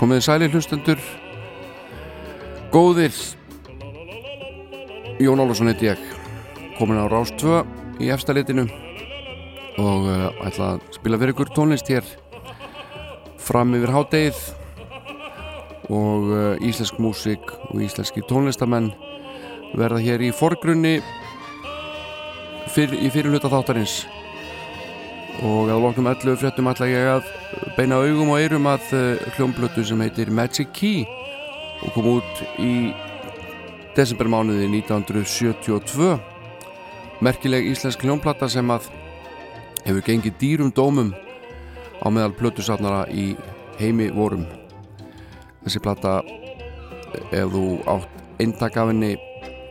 Komiði sæli hlustendur Góðir Jón Álvarsson heiti ég Komin á Rás 2 í efstalitinu og ætla að spila fyrir ykkur tónlist hér fram yfir hádegið og íslensk músík og íslenski tónlistamenn verða hér í forgrunni fyr, í fyrirluta þáttarins og að loknum öllu fréttum ætla ég að beina augum og eirum að uh, hljómblötu sem heitir Magic Key og kom út í desembermánuði 1972 merkileg íslensk hljómplata sem að hefur gengið dýrum dómum á meðal plötusatnara í heimi vorum. Þessi plata ef þú átt eintak af henni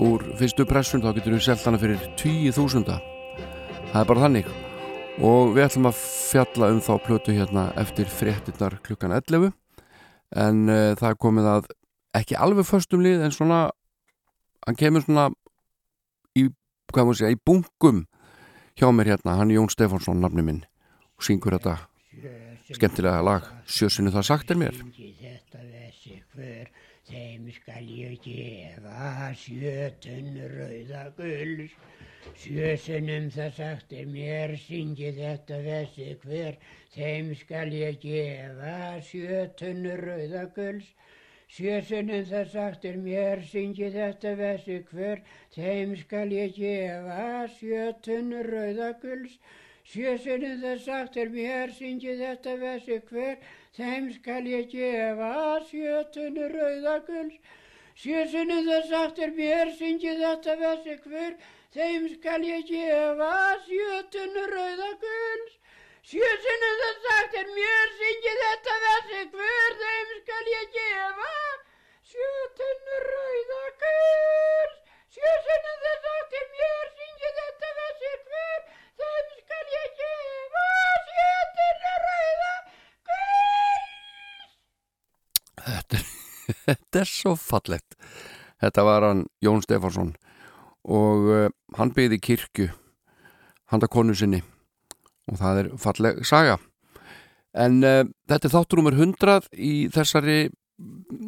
úr fyrstu pressun þá getur þú selgt hana fyrir 20.000 það er bara þannig og við ætlum að fjalla um þá plötu hérna eftir fréttinnar klukkan 11 en uh, það komið að ekki alveg förstum lið en svona hann kemur svona í, hvað maður segja, í bunkum hjá mér hérna, hann er Jón Stefánsson nafni minn og syngur þetta skemmtilega lag. Sjössinu það sagt er mér. Þeim skal ég gefa sjötun rauða gulls Sjösunum það sagt er mér, syngi þetta þessi hver, þeim skal ég gefa sjötunur rauðaguls. Sjösunum það sagt er mér, syngi þetta þessi hver, þeim skal ég gefa sjötunur rauðaguls. Sjösunum það sagt er mér, syngi þetta þessi hver, þeim skal ég gefa sjötunur rauðaguls. Sjösunum það sagt er mér, syngi þetta þessi hver, Þeim skal ég gefa sjötun rauðaguls. Sjötunu það sagt er mér syngi þetta þessi hver. Þeim skal ég gefa sjötun rauðaguls. Sjötunu það sagt er mér syngi þetta þessi hver. Þeim skal ég gefa sjötun rauðaguls. Þetta, þetta er svo fallegt. Þetta var hann Jón Stefánsson og uh, hann byggði kirkju handa konu sinni og það er falleg saga. En uh, þetta er þátturumur 100 í þessari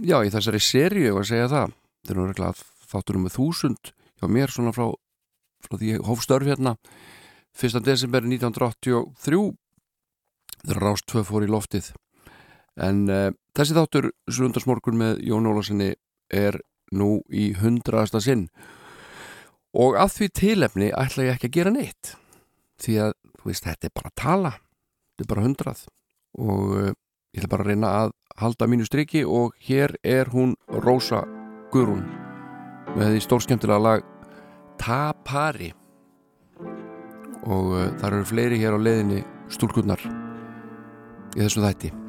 já í þessari seríu að segja það. Þetta er náttúrulega þátturumur 1000 hjá mér svona frá, frá því ég hóf störf hérna. 1. desember 1983 þegar Rást 2 fór í loftið. En uh, þessi þáttur Sundarsmorgun með Jón Ólarssoni er nú í hundraðasta sinn og af því tilefni ætla ég ekki að gera neitt. Því að, þú veist, þetta er bara að tala. Þetta er bara hundrað. Og uh, ég ætla bara að reyna að halda mínu striki og hér er hún Rósa Gurun með því stórskemtilega lag Tapari. Og uh, þar eru fleiri hér á leðinni stúlkunnar í þessu þætti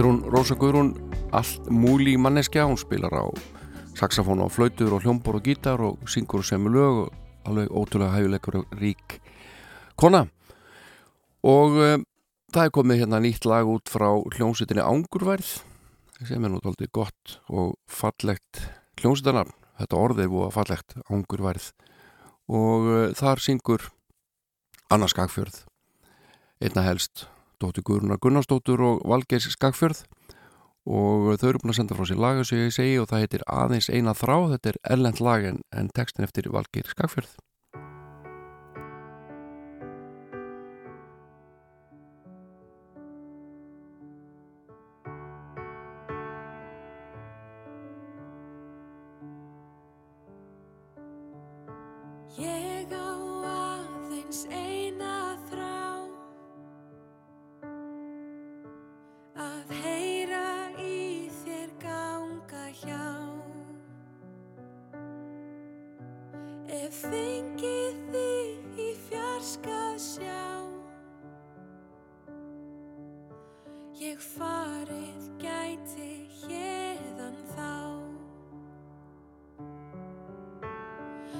Er hún Rósa Guðrún allt múli manneskja, hún spilar á saxofón og flautur og hljómbor og gítar og syngur sem lög og alveg ótrúlega hæfilegur og rík kona. Og um, það er komið hérna nýtt lag út frá hljómsveitinni Ángurværð sem er nú tóltið gott og fallegt hljómsveitanar. Þetta orðið búið fallegt Ángurværð og uh, þar syngur Anna Skagfjörð einna helst dóttir Guðrunar Gunnarsdóttur og Valgeis Skagfjörð. Og þau eru búin að senda frá sér laga sem ég segi og það heitir aðeins eina þrá þetta er ellend lag en, en textin eftir Valgeir Skagfjörð fengið þig í fjarskað sjá. Ég farið gæti hérðan þá.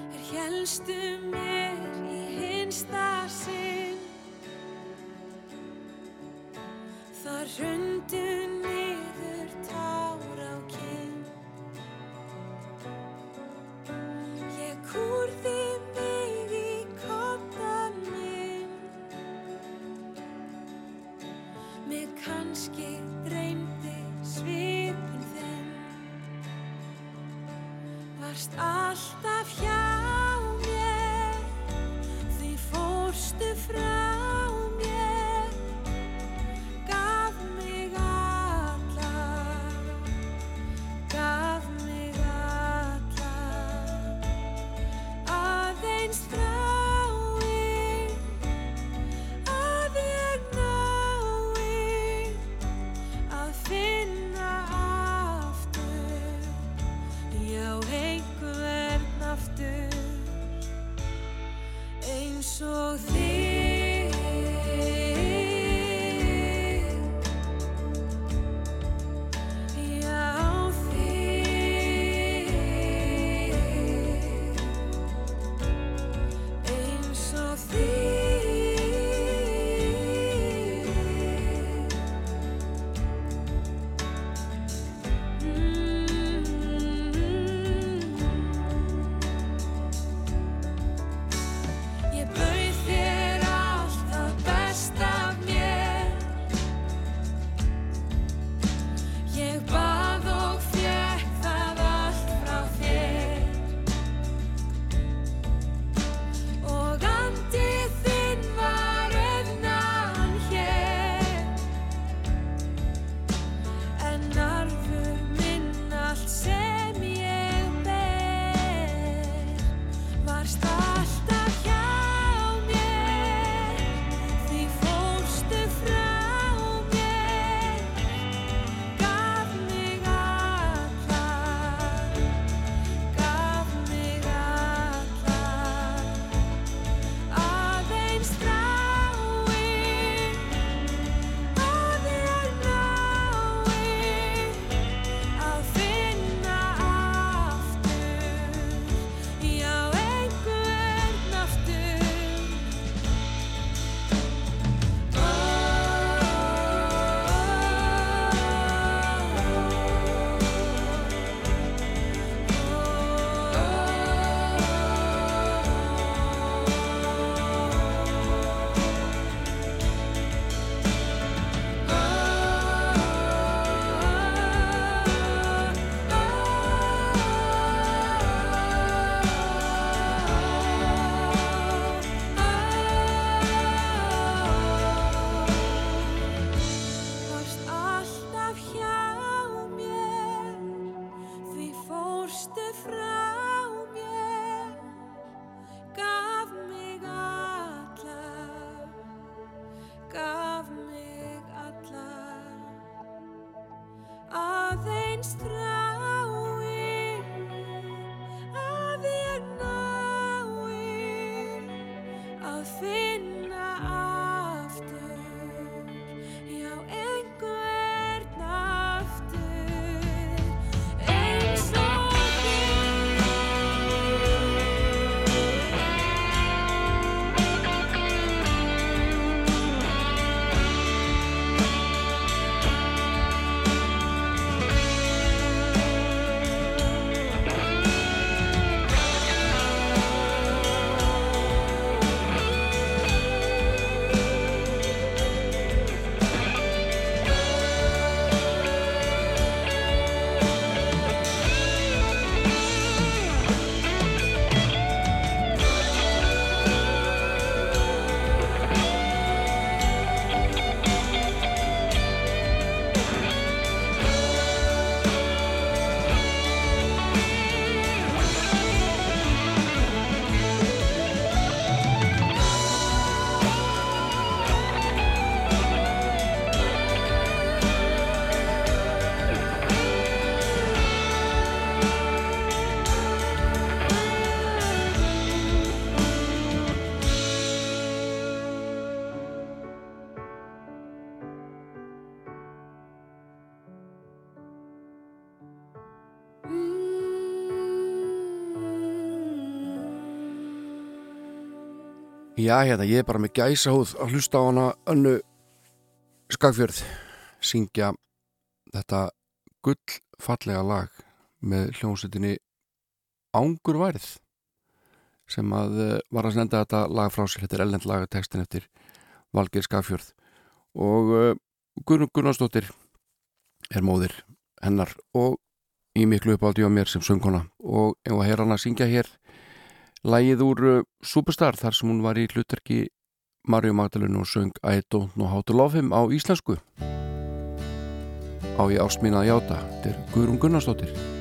Er helstu mér í hinsta sinn. Þar hrundu Já, hérna, ég er bara með gæsa húð að hlusta á hana önnu skagfjörð syngja þetta gullfallega lag með hljómsutinni Ángurværið sem að uh, var að senda þetta lag frá sér, þetta er ellend lagatekstin eftir Valgeir Skagfjörð. Og uh, Guðrun Gunnarsdóttir er móðir hennar og í miklu uppáldi á mér sem söngkona. Og ef að heyra hann að syngja hér Lægið úr uh, Superstar þar sem hún var í hlutverki Marju Magdalenu og söng I don't know how to love him á íslensku. Á ég ást mín að játa þetta er Guðrún Gunnarsdóttir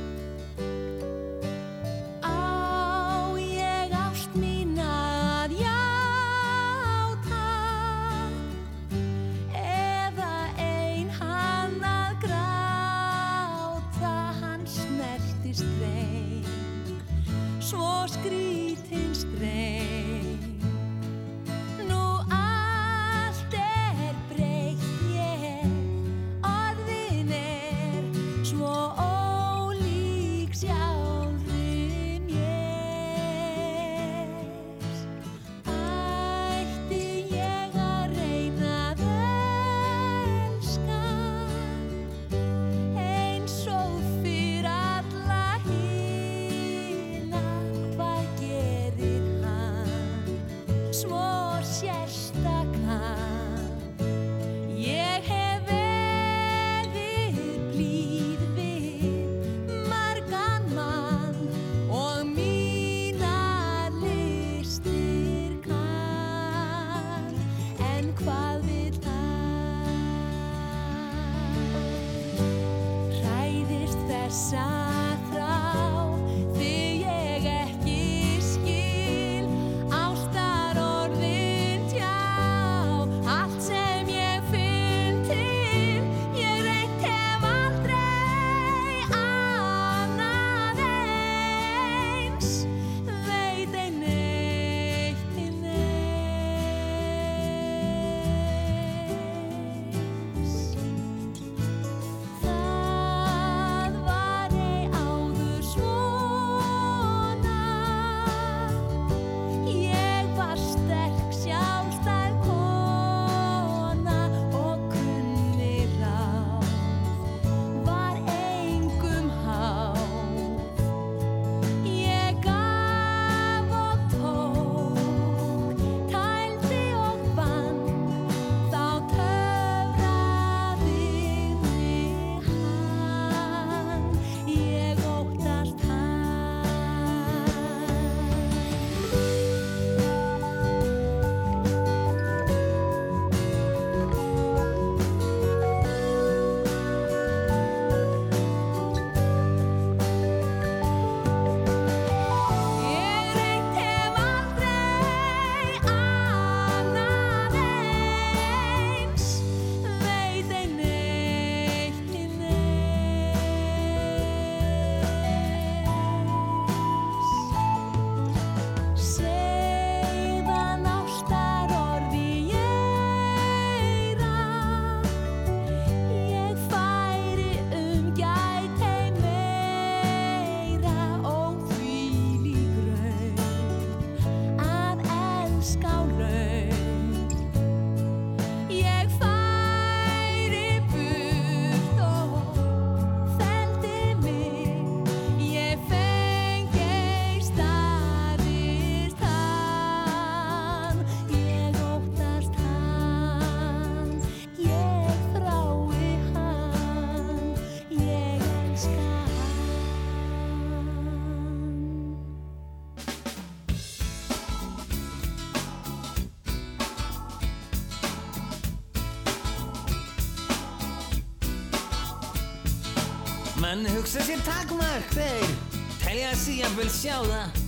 menn hugsa sér takmark þeir telja að vel sjá það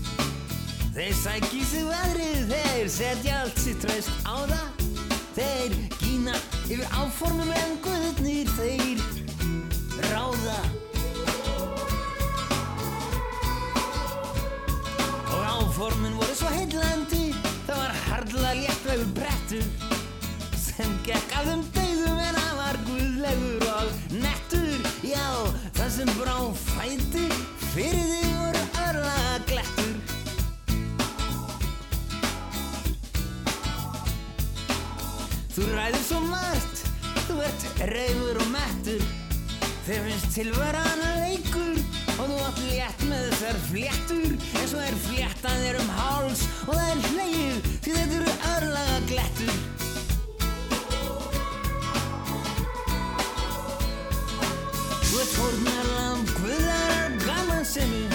Þeir sæki sig veðrið, þeir setja allt sitt tröst á það. Þeir gína yfir áformum en guðnir þeir ráða. Og áformin voru svo heillandi Það var hardla léttvegur brettur Sem gekk af þeim degðum en hann var guðlegur sem brá fæti fyrir þig voru örlaga glettur. Þú ræður svo margt, þú ert reyfur og mettur. Þeir finnst tilvaran leikur og þú átt létt með þessar fléttur. En svo er fléttan þér um háls og það er hleið því þetta eru örlaga glettur. Þú ert guðar gaman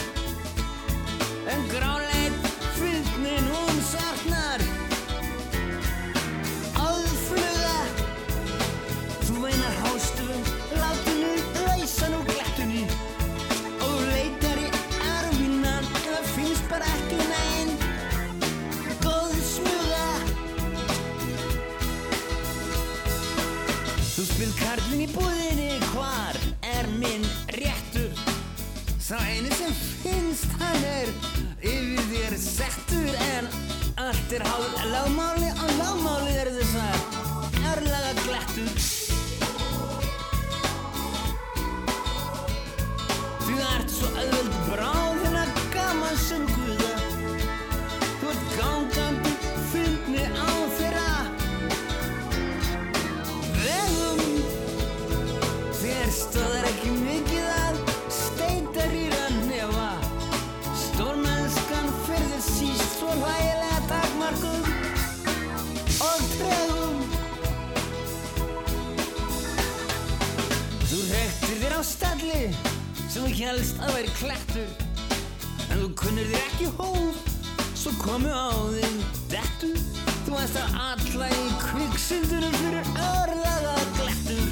Sá eini sem finnst hann er Yfir þér settur En allt er háð lagmáli helst að væri klettur. En þú kunnir þér ekki hóf svo komu á þig dettur. Þú veist að alla í kviksundunum fyrir örlaga glettur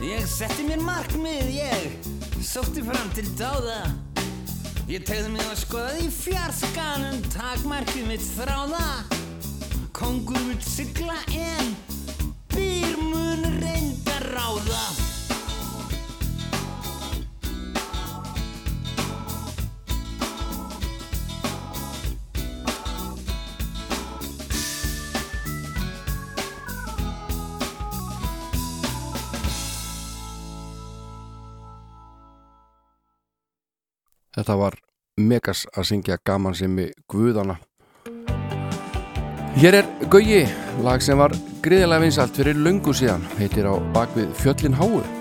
Ég setti mér markmið, ég sótti fram til dáða. Ég tegði mig að skoða í fjarskanum takmarkið mitt þráða. Kongur vill sigla en Þetta var Megas að syngja gaman sem við Guðana. Hér er Gauji, lag sem var gríðilega vinsalt fyrir löngu síðan, heitir á bakvið Fjöllin Háu.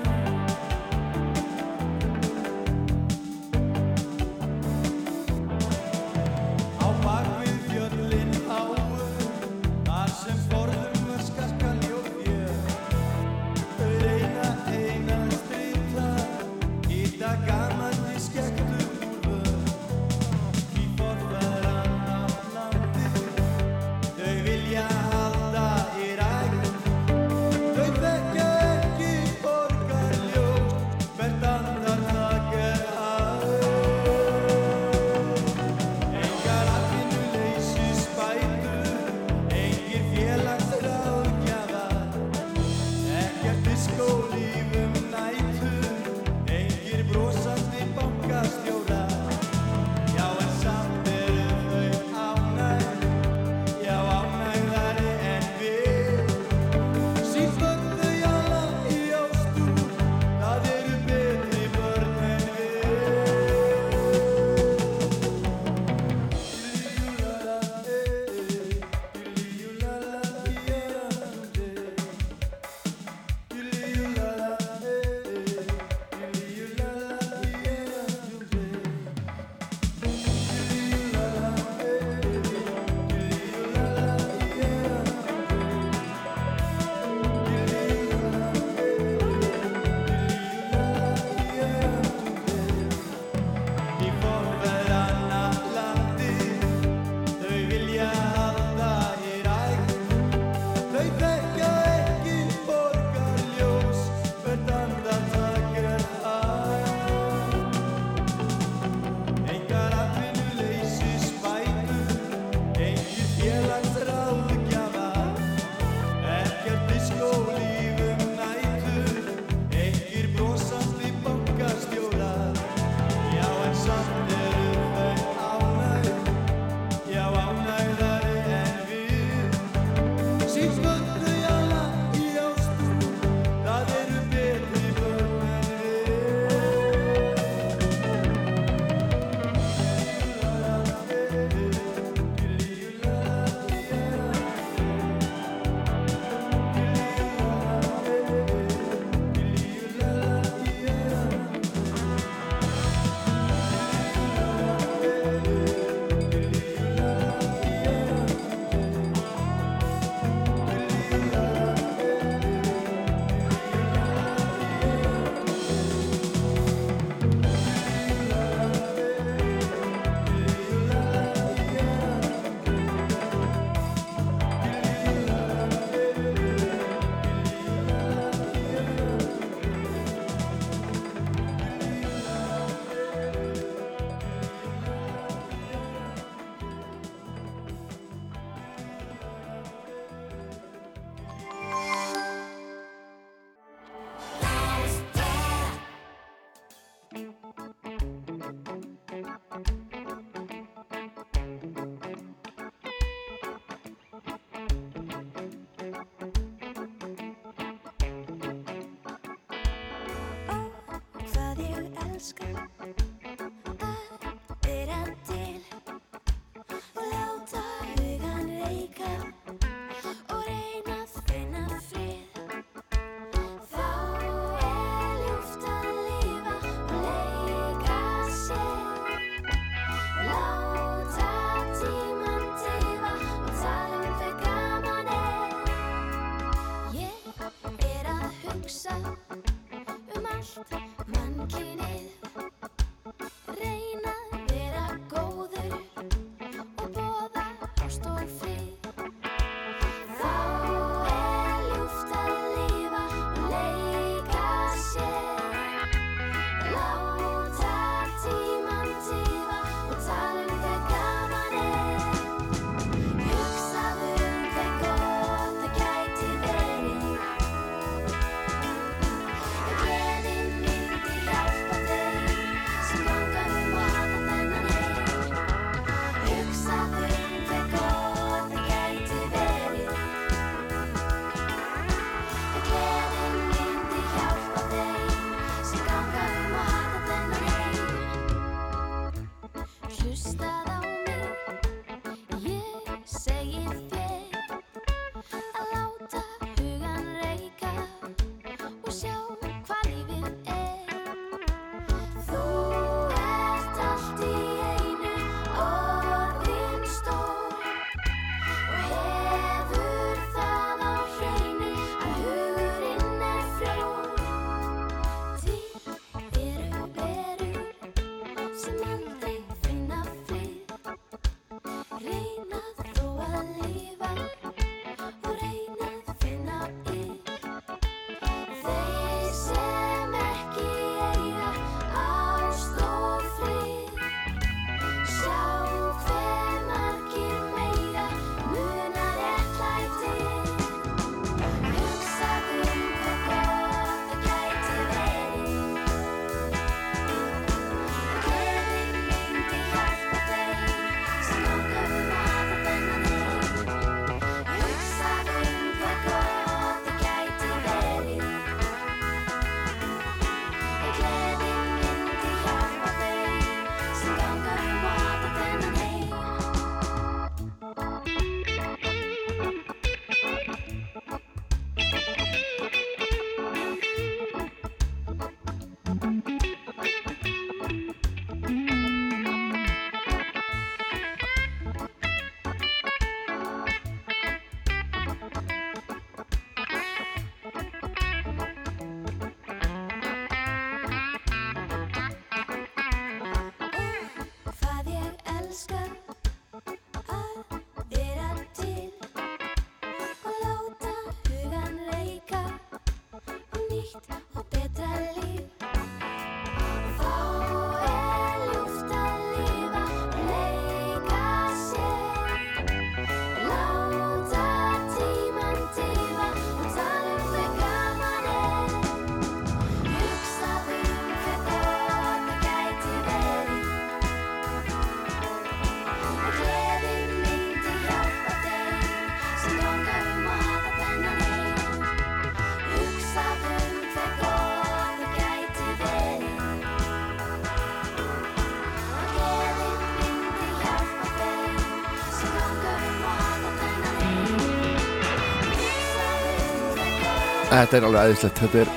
Þetta er alveg aðeinslegt, þetta er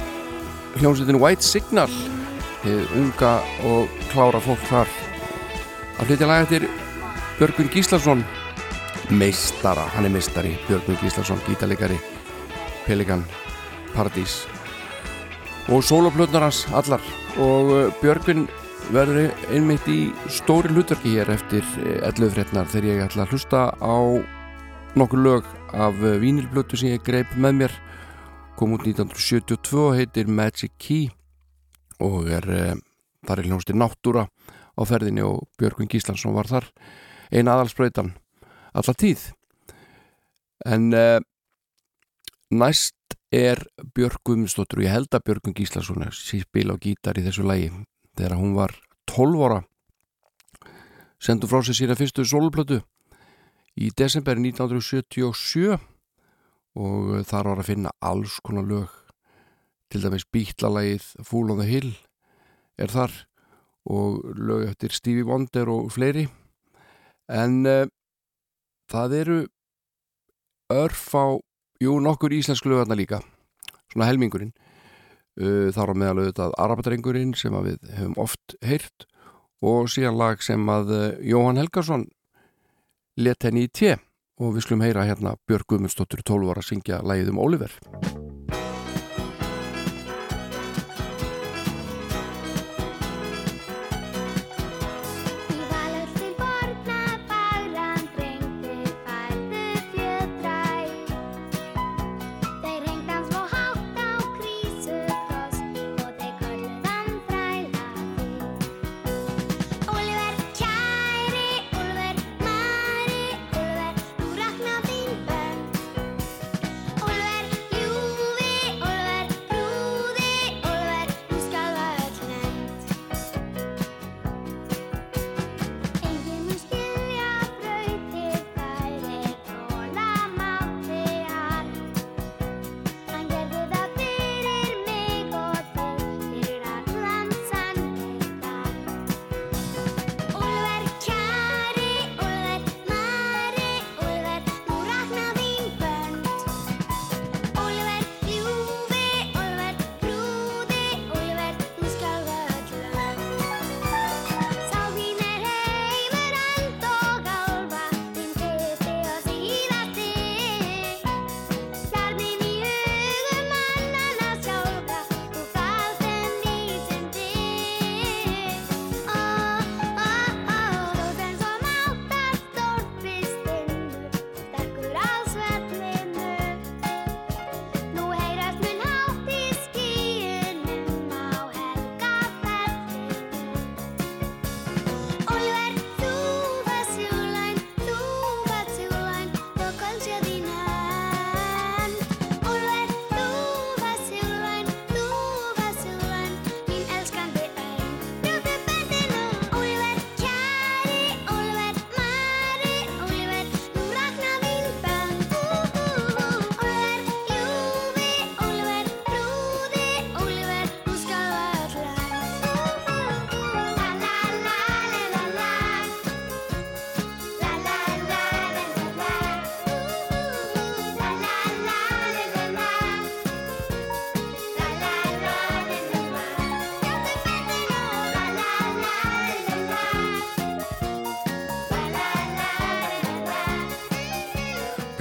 hljómsveitin White Signal. Hefur unga og klára fólk þar. Að hluti laga eftir Björgun Gíslason meistara, hann er meistari Björgun Gíslason, gítalegari Pelikan Paradís. Og soloplutnarans allar. Og eh, Björgun verður einmitt í stóri hlutverki hér eftir eh, elluðfrétnar þegar ég ætla að hlusta á nokkur lög af eh, vínilblötu sem ég greip með mér kom út 1972 og heitir Magic Key og er, e, þar er hljómsið náttúra á ferðinni og Björgvin Gíslansson var þar eina aðalspröytan alltaf tíð. En e, næst er Björgvin Stóttur og ég held að Björgvin Gíslansson spila á gítar í þessu lægi þegar hún var 12 ára sendu frá sig sína fyrstu solplötu í desember 1977 og eh, þar var að finna alls konar lög. Til dæmis bítlalægið Fool on the Hill er þar og lög eftir Stevie Wonder og fleiri. En uh, það eru örf á jú nokkur íslensk lögarna líka. Svona helmingurinn. Uh, þar á meðal auðvitað Arabatrengurinn sem við hefum oft heyrt og síðan lag sem að uh, Jóhann Helgarsson let henni í tje og við skulum heyra hérna Björg Guðmundsdóttur 12 ára að syngja lagið um Oliver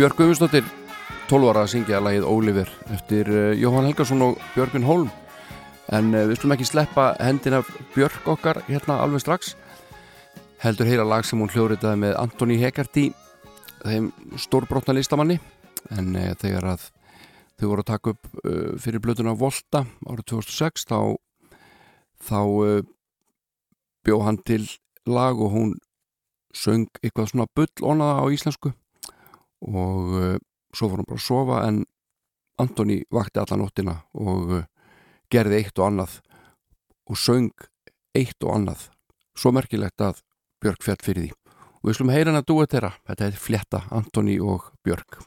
Björg Guðmundsdóttir 12 ára að syngja lagið Oliver eftir uh, Jóhann Helgason og Björgvin Holm en uh, við skulum ekki sleppa hendin af Björg okkar hérna alveg strax. Heldur heyra lag sem hún hljóriðaði með Antoni Hegarty þeim stórbrotna listamanni. En uh, þegar að þau voru að taka upp fyrir blötuna Volta árið 2006 þá þá uh, bjó hann til lag og hún söng eitthvað svona bull á íslensku og uh, svo fór hún bara að sofa en Antoni vakti alla nóttina og uh, gerði eitt og annað og söng eitt og annað. Svo merkilegt að Björk fjall fyrir því. Og við slum heyra hann að dúa þeirra. Þetta er fletta Antoni og Björk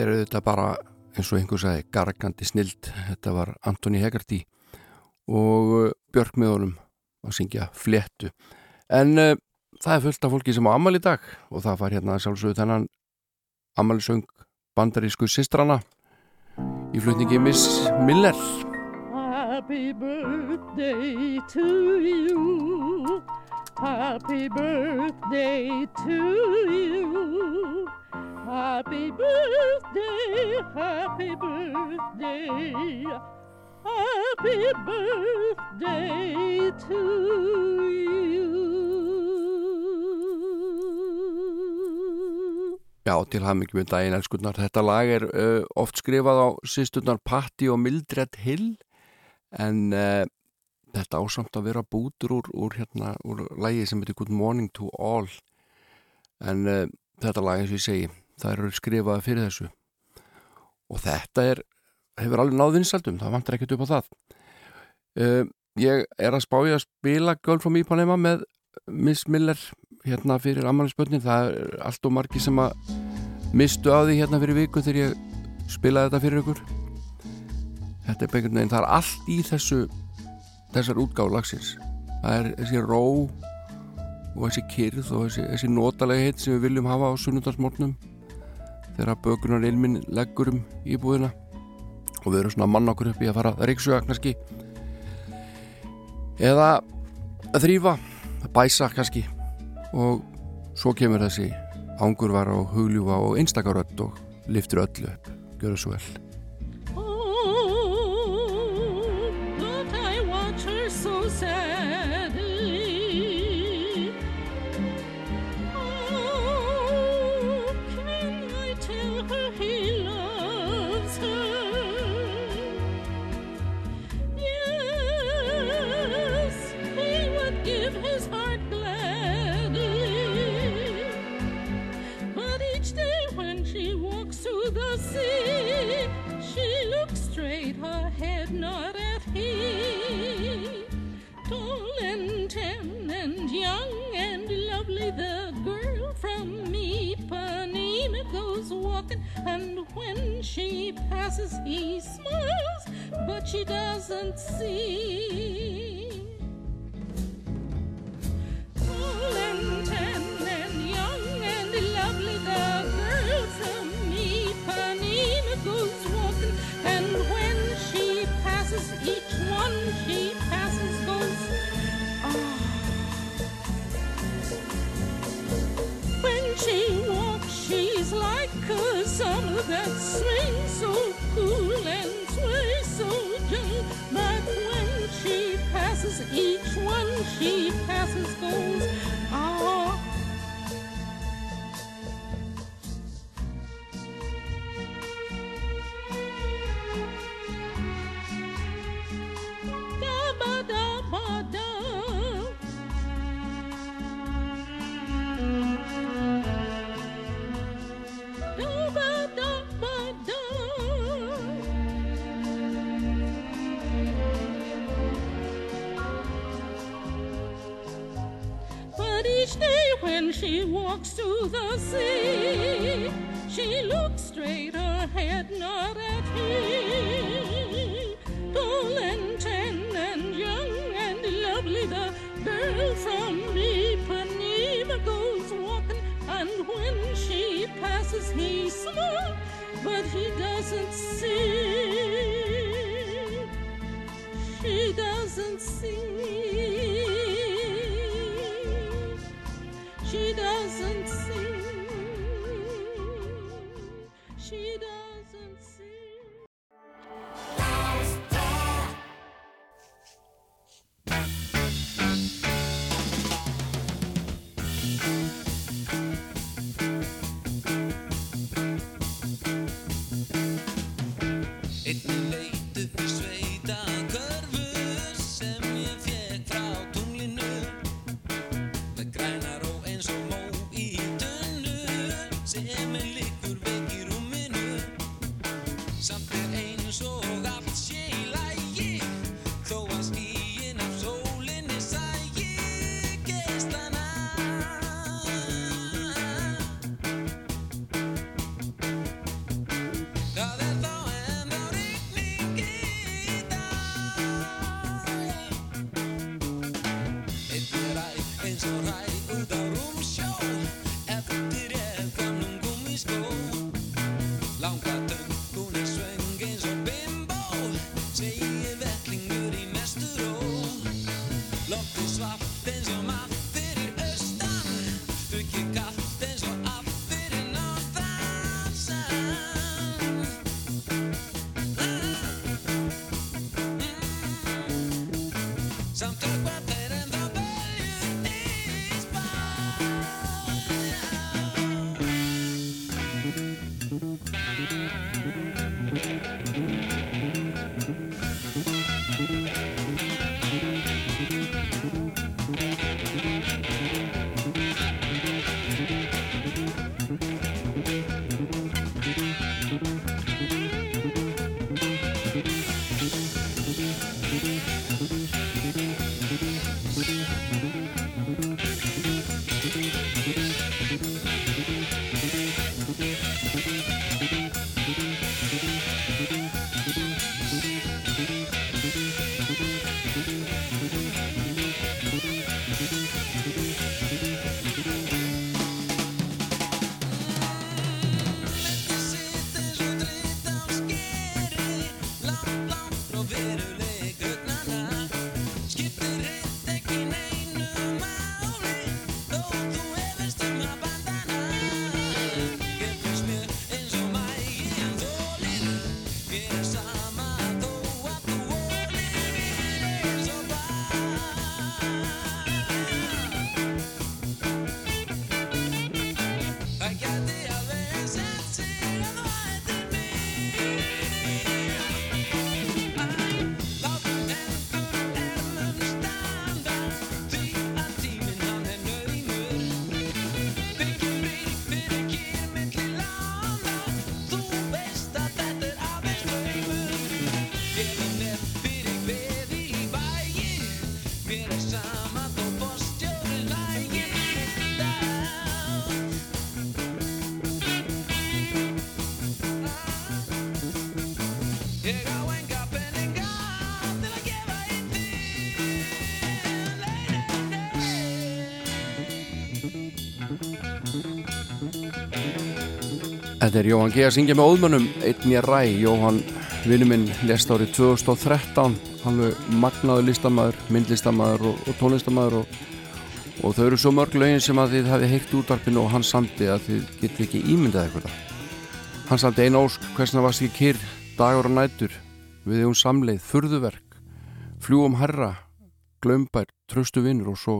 Þetta er auðvitað bara eins og einhver sagði gargandi snild þetta var Antoni Hegarty og uh, Björk með honum að syngja fléttu en uh, það er fullt af fólki sem á ammali í dag og það fær hérna sjálfsögðu þennan ammalisöng bandarísku sistrana í flutningi Miss Miller Happy birthday to you. Happy birthday to you. Happy birthday, happy birthday. Happy birthday to you. Já, til hafmyggjum með daginn elskurnar þetta lag er uh, oft skrifað á sýsturnar Patti og Mildred Hill en uh, þetta ásamt að vera bútur úr, úr hérna, úr lagi sem heitir Good Morning to All en uh, þetta lag eins og ég segi það eru skrifaði fyrir þessu. Og þetta er hefur alveg náð vinsaldum, það vantar ekkert upp á það. Uh, ég er að spája að spila Girl from Ipanema með Miss Miller hérna fyrir ammælisbönnin það er allt og margi sem að mistu á því hérna fyrir viku þegar ég spilaði þetta fyrir ykkur. Þetta er beingur neginn, það er allt í þessu þessar útgáðu lagsins. Það er þessi ró og þessi kyrð og þessi, þessi notalegheit sem við viljum hafa á sunnundarsmórnum þegar bökunar ilminn leggur um íbúðina. Og við erum svona mann okkur upp í að fara að ríksuga kannski. Eða að þrýfa að bæsa kannski. Og svo kemur þessi ángur var á hugljúfa og einstakarödd og liftur öllu upp, gjör það svo vel And when she passes, he smiles, but she doesn't see. Tall and tan and young and lovely, the girls of me, Panina goes walking. And when she passes, each one that swing so cool and sway so young, But when she passes, each one she passes goes. She walks to the sea. She looks straight ahead, not at him. Tall and tan and young and lovely, the girl from Ipanema goes walking. And when she passes, he smiles, but he doesn't see. Þetta er Jóhann G. að syngja með óðmönnum. Einn í ræ, Jóhann vinnu minn lest árið 2013 hann er magnaður listamæður myndlistamæður og, og tónlistamæður og, og þau eru svo mörg lögin sem að þið hafi heikt útarpinu og hann samti að þið getið ekki ímyndað eitthvað hann samti einn ósk hversna varst ekki kyrr, dagur og nætur? Við um samleið, furðuverk. Fljúum herra glömbær, tröstu vinnur og svo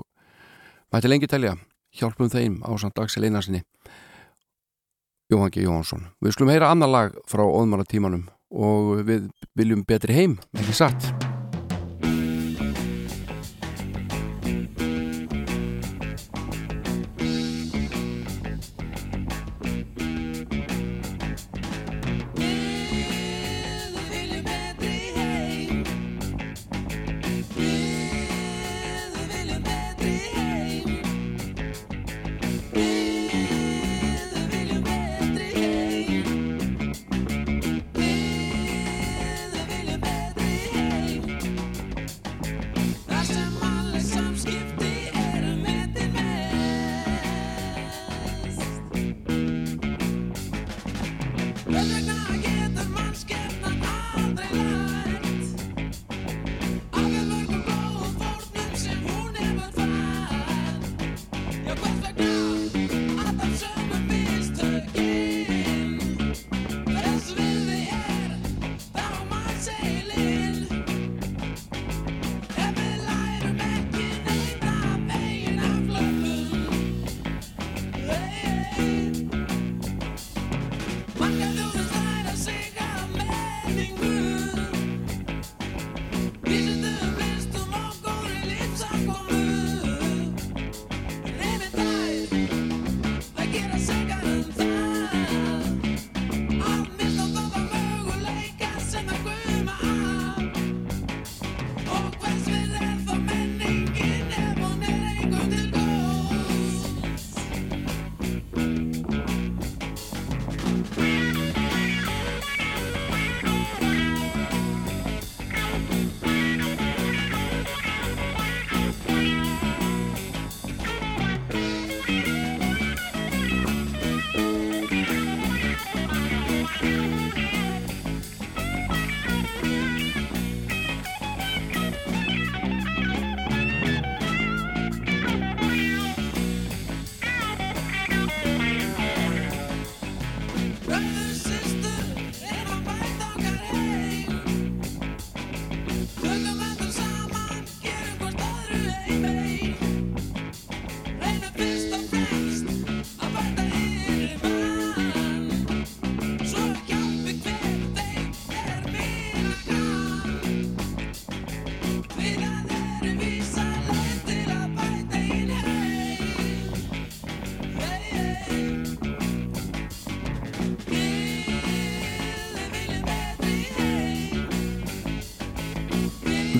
mætti lengi telja, hjálpum þeim á samt Axel Einarsinni Jóhann G. Jóhansson. Við skulum heyra annar lag frá óðmaratímanum og við viljum betri heim, ekki satt.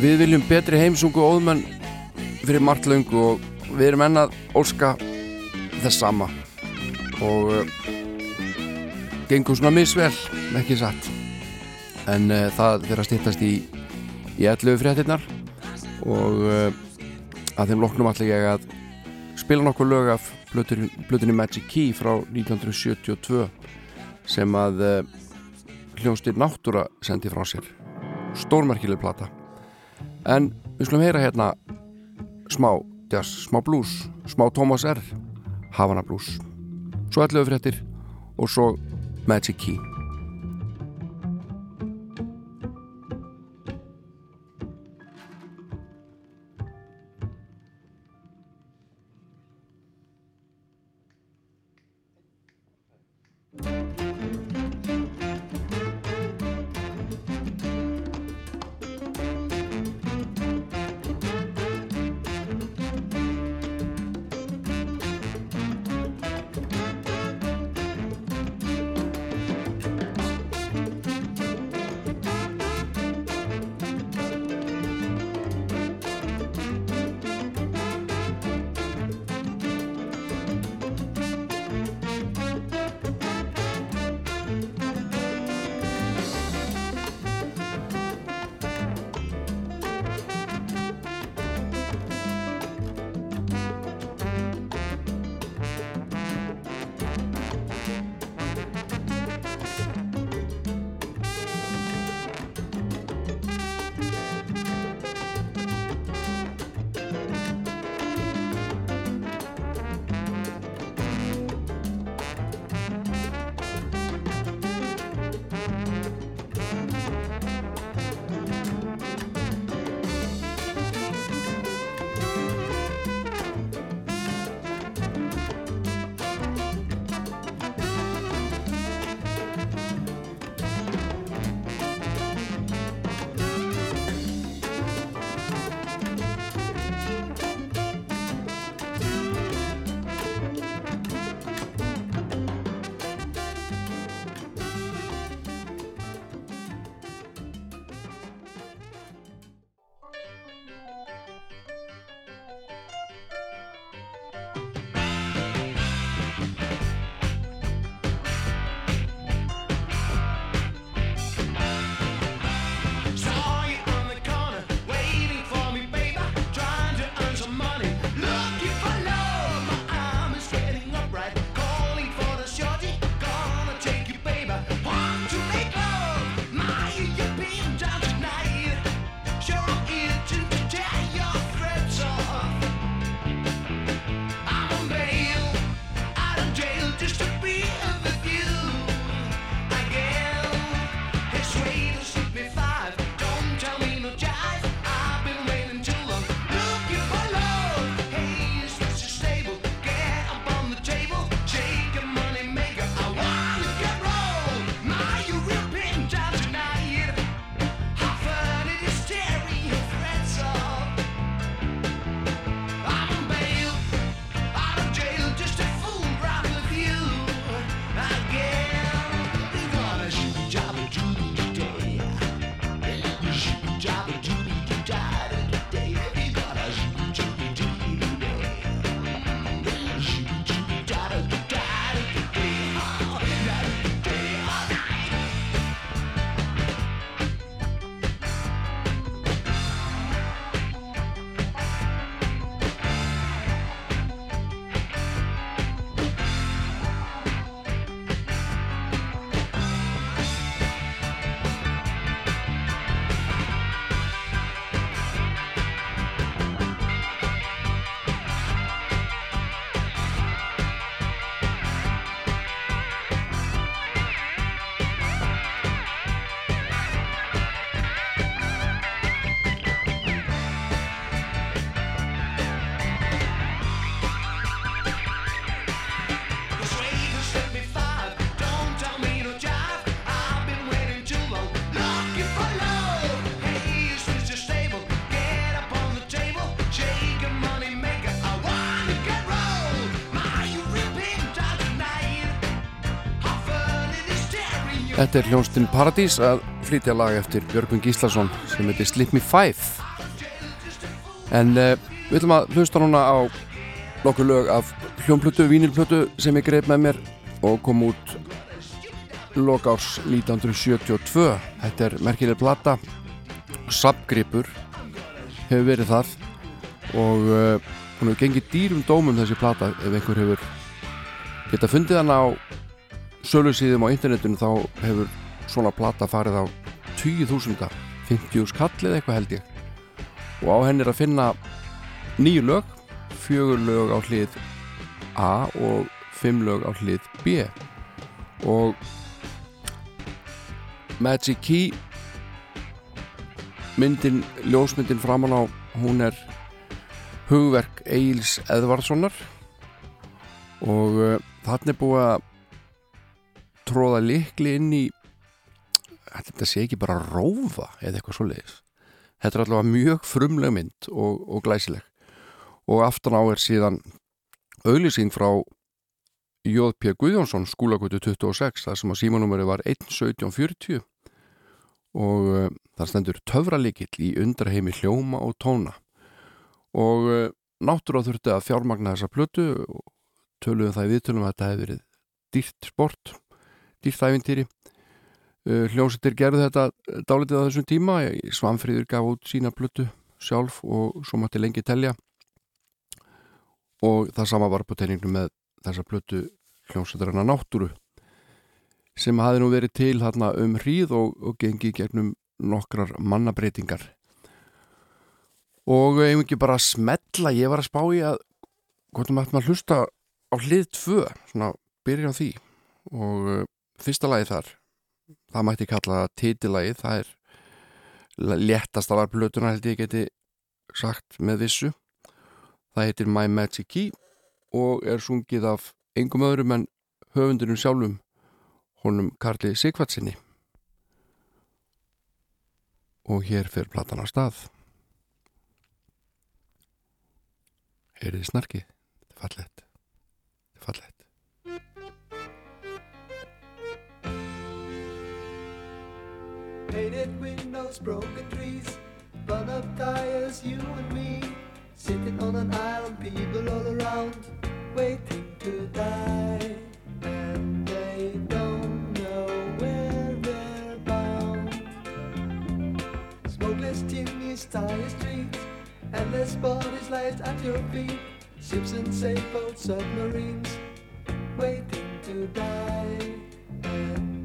Við viljum betri heimsungu óðmenn fyrir margt löngu og við erum enn að óska þess sama. Og uh, gengur svona misvel, ekki satt. En uh, það að stýttast í í 11 fréttinnar og uh, að þeim loknum allir ég að spila nokkuð lög af blötunni Magic Key frá 1972 sem að hljónstir náttúra sendi frá sér. Stórmerkileg plata en við skulum heyra hérna smá jazz, smá blues smá Thomas R. Havana blues svo 11 fréttir og svo Magic Key Þetta er hljónstinn Paradís að flytja lag eftir Björgvin Gíslason sem heitir Slip Me Five. En uh, við ætlum að hlusta núna á nokkuð lög af hljónplötu, vínilplötu sem ég greið með mér og kom út lokárs 1972 þetta er merkileg plata Sabgripur hefur verið það og uh, hún hefur gengið dýrum dómum þessi plata ef einhver hefur geta fundið hann á sölu síðum á internetinu þá hefur svona plata farið á 20.000 50 skall eða eitthvað held ég. Og á henni er að finna nýju lög fjögur lög á hlið A og fimm lög á hlið B. Og Magic Key myndin, ljósmyndin framan á hún er hugverk Eils Edvardssonar og uh, þarna er búið að tróða likli inn í þetta sé ekki bara rófa eða eitthvað svo leiðis þetta er allavega mjög frumleg mynd og, og glæsileg. Og aftan á er síðan auðlýsing frá J.P. Guðjónsson skúlagötu 26 þar sem að símanúmeri var 1.1740 og uh, þar stendur töfralikill í undraheimi hljóma og tóna. Og uh, náttúrulega þurfti að fjármagna þessa plötu. Og töluðum það í viðtölum að þetta hefði verið dýrt sport dýrt æfintýri uh, hljómsettir gerðu þetta dálitið á þessum tíma. Svanfríður gaf út sína plötu sjálf og svo mátti lengi telja. Og það sama var på teiningnum með þessa plötu hljómsettarana náttúru sem hafi nú verið til þarna um hríð og, og gengi gegnum nokkrar mannabreitingar og ef ekki bara smetla, ég var að spá í að hvort maður ætti að hlusta á hlið tvö, svona byrja á því. Og uh, fyrsta lagi þar það mætti kalla titilagi það er léttast af plötuna held ég geti sagt með vissu. Það heitir My Magic Key og er sungið af engum öðrum en höfundurum sjálfum honum Karli Sigvartsinni og hér fyrir platan á stað. Heyrið snarkið, þetta er fallett þetta er fallett Painted windows, broken trees, bun up tires, you and me. Sitting on an island, people all around, waiting to die. And they don't know where they're bound. Smokeless chimneys, tire streets, endless bodies lies at your feet. Ships and sailboats, submarines, waiting to die. And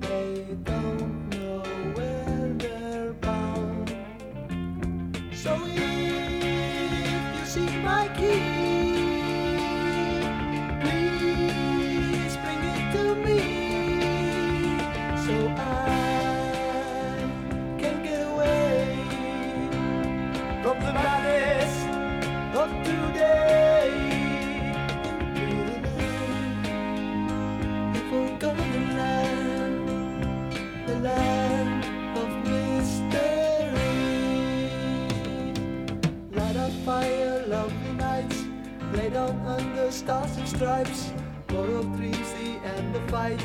stars and stripes. Four of three's the end of fight.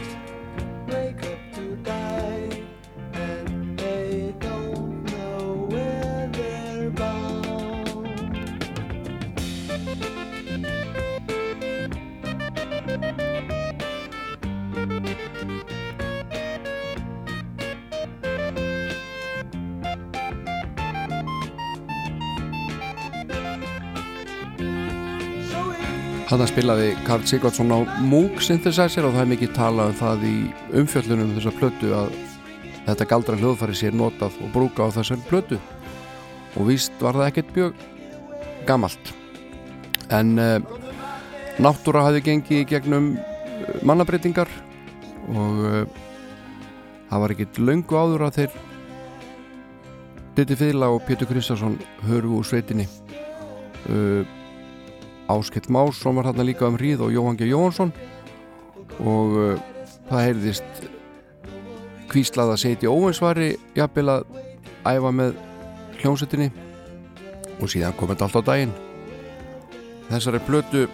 Þarna spilaði Karl Sigvardsson á Moog synthesizer og það er mikið talað um það í umfjöllunum þessar plötu að þetta galdra hljóðfæri sé notað og brúka á þessar plötu. Og víst var það ekkert mjög gamalt. En uh, náttúra hafði gengið gegnum uh, mannabreitingar og uh, það var ekkert löngu áður að þeir Diti Fýðla og Pétur Kristjánsson hörfu úr sveitinni. Uh, Áskell Másson var þarna líka um hríð og Jóhann G. Jóhansson og uh, það heyrðist kvíslað að setja óvinsvari jafnvel að æfa með hljómsettinni og síðan kom þetta allt á daginn. Þessari blötu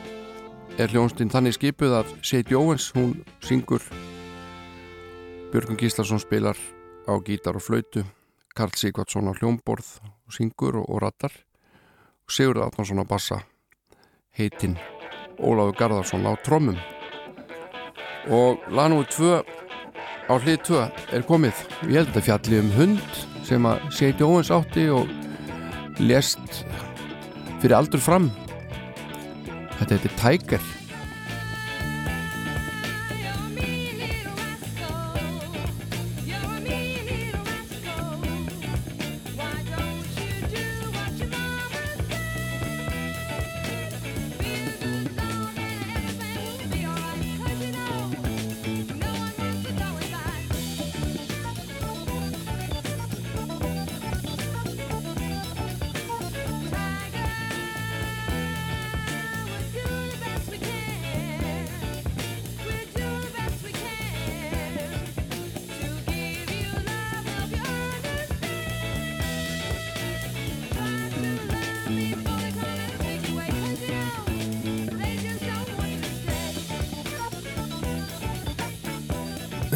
er hljómsdinn þannig skipuð að Seit Jóhans hún syngur. Björgun Gíslason spilar á gítar og flautu. Karl Sigvardsson á hljómborð og syngur og, og rattar og Sigurður Atnarsson á bassa heitinn Ólafur Garðarsson á trommum. Og lagnúi 2 á hlið 2 er komið. Ég held að fjalli um hund sem að seti óvins átti og lést fyrir aldur fram. Þetta heitir Tiger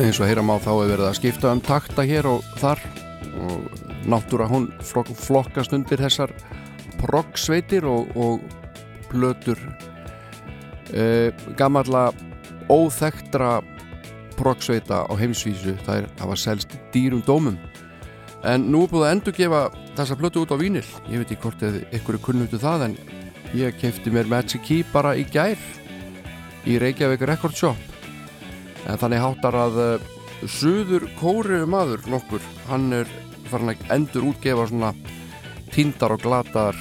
eins og heyra má þá hefur verið að skipta um takta hér og þar. Og náttúra hún flok- flokkast undir þessar proggsveitir og, og plötur. E, gamalla óþektra proggsveita á heimsvísu það er að var selst dýrum dómum. En nú er búið að endur gefa þessa plötu út á vínil. Ég veit ekki hvort eða ykkur er kunnutu það en ég kefti mér Magic Key bara í gær í Reykjavík Record Shop en þannig háttar að uh, Suður Kóriðu maður nokkur hann er farin að endur útgefa svona tíndar og glatar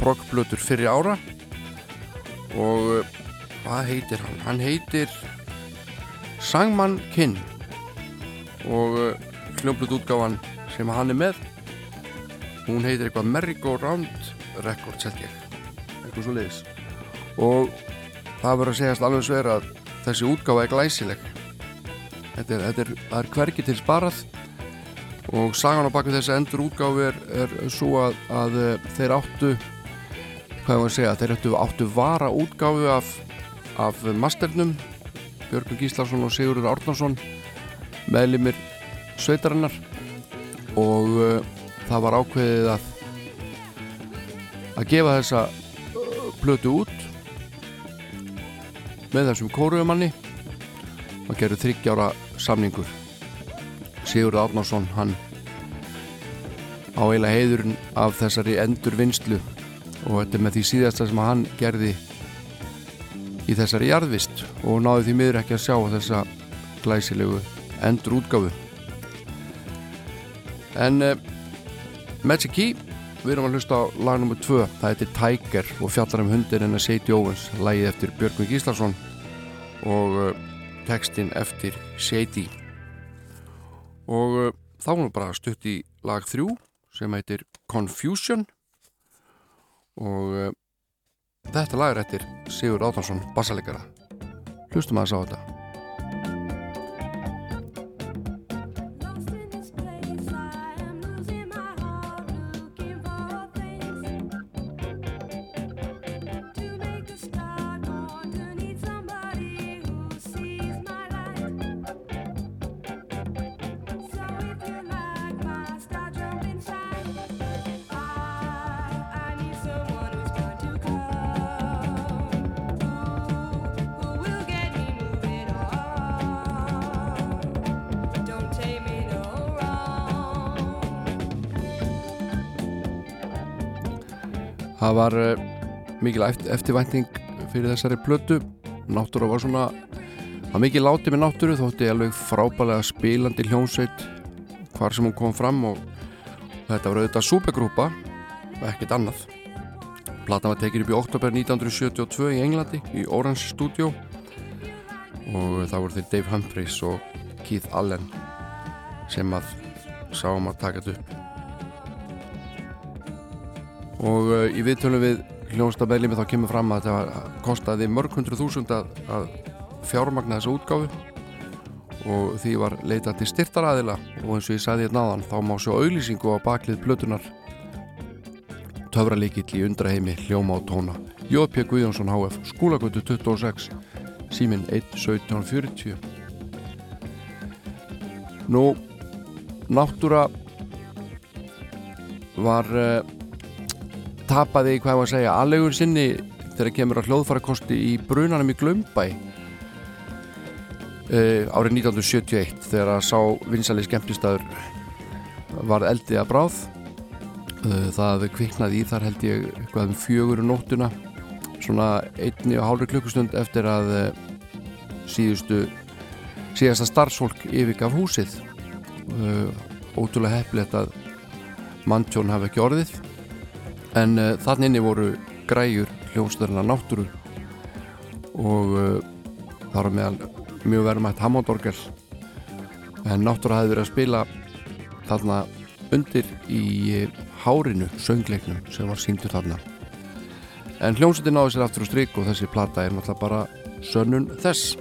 proggblötur fyrir ára. Og uh, hvað heitir hann? Hann heitir Sangman Kinn. Og uh, hljómblut útgáfan sem hann er með hún heitir eitthvað Merry-Go Round Records held ég. Eitthvað svo leiðis og það verður að segjast alveg sver að þessi útgáfa er glæsileg. Þetta er, þetta er, það er hvergi til sparað og sagan á baku þessi endur útgáfi er, er svo að, að eh, þeir áttu hvað ég var að segja, þeir áttu, áttu vara útgáfi af, af masternum Björgun Gíslason og Sigurður Árnarsson meðlimir sveitarinnar. Og uh, það var ákveðið að að gefa þessa uh, plötu út með þessum kóruumanni og gerur þryggjára samningur. Sigurður Árnarsson hann á eiginlega heiðurinn af þessari endur vinslu og þetta er með því síðasta sem hann gerði í þessari jarðvist og náði því miður ekki að sjá þessa glæsilegu endur útgáfu en uh, Magic Key við erum að hlusta á lag nr. 2 það heitir Tiger og fjallar um hundir en að Seiti Óvens lagið eftir Björgvin Gíslason og uh, textin eftir Seiti og uh, þá erum við bara stutt í lag 3 sem heitir Confusion. Og uh, þetta lag er eftir Sigur Átansson bassalegara hlustum að þess á þetta Það var uh, mikil eft- eftirvænting fyrir þessari plötu. Náttúra var svona var mikið látið með náttúru þótti alveg frábælega spilandi hljónsveit hvar sem hún kom fram og þetta var auðvitað supergrúpa og ekkert annað. Platan var tekin upp í oktober 1972 í Englandi í Orange Studio. Og það voru þeir Dave Humphreys og Keith Allen sem að sáum að taka þetta upp og uh, í viðtölum við hljónsta meðlimi þá kemur fram að þetta kostaði mörg hundru þúsund að, að fjármagna þessa útgáfu. Og því var leitað til styrtaraðila og eins og ég sagði hérna áðan þá má sjá auglýsingu á baklið plötunar töfralíkill í undraheimi hljóma og tóna. Jópi Guðjónsson HF skólagötu 26 síminn 1 1740 Nú, náttúra var uh, tapaði, hvað var að segja, aðlegur sinni þegar kemur að hljóðfærakosti í brunanum í Glömbæ uh, árið 1971 þegar að sá vinsali skemmtistæður var eldið að bráð. Uh, það kviknaði í þar held ég eitthvað um fjögur nóttuna svona einni og hálfri klukkustund eftir að uh, síðustu síðasta starfsfólk yfirgaf húsið. Ótrúlega heppilegt að manntjón hafi ekki orðið en uh, þannig inni voru græjur hljómsdörna náttúru og uh, það var meðal mjög verðmætt Hammondorgel. En náttúra hefði verið að spila þarna undir í uh, hárinu söngleiknum sem var síndur þarna. En hljómsveitin náði sér aftur á strik og þessi plata er náttúrulega bara sönnun þess.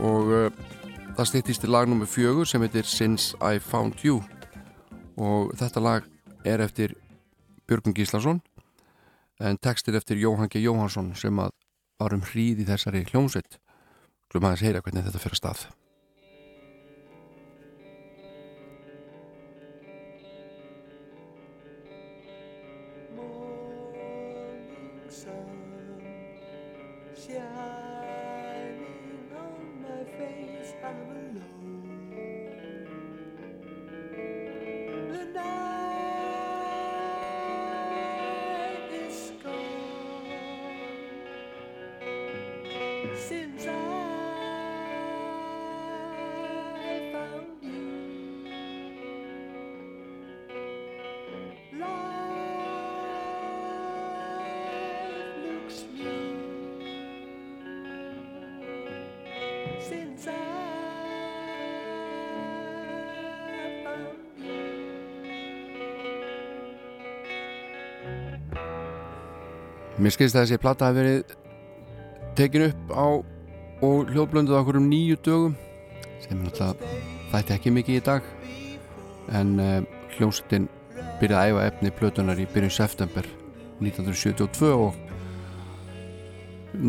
Og uh, það stýttist í lag nr. fjögur sem heitir Since I Found You. Og þetta lag er eftir Björgun Gíslason en textir eftir Jóhann G. Jóhansson sem að var um hríð í þessari hljómsveit glum aðeins heyra hvernig þetta fyrir stað Mér skilst að þessi plata hafi verið tekin upp á og hljóðblönduð okkur um nýju dögum sem náttúrulega þætti ekki mikið í dag en uh, hljómsveitin byrjaði að æfa efni plötunar í byrjun september 1972 og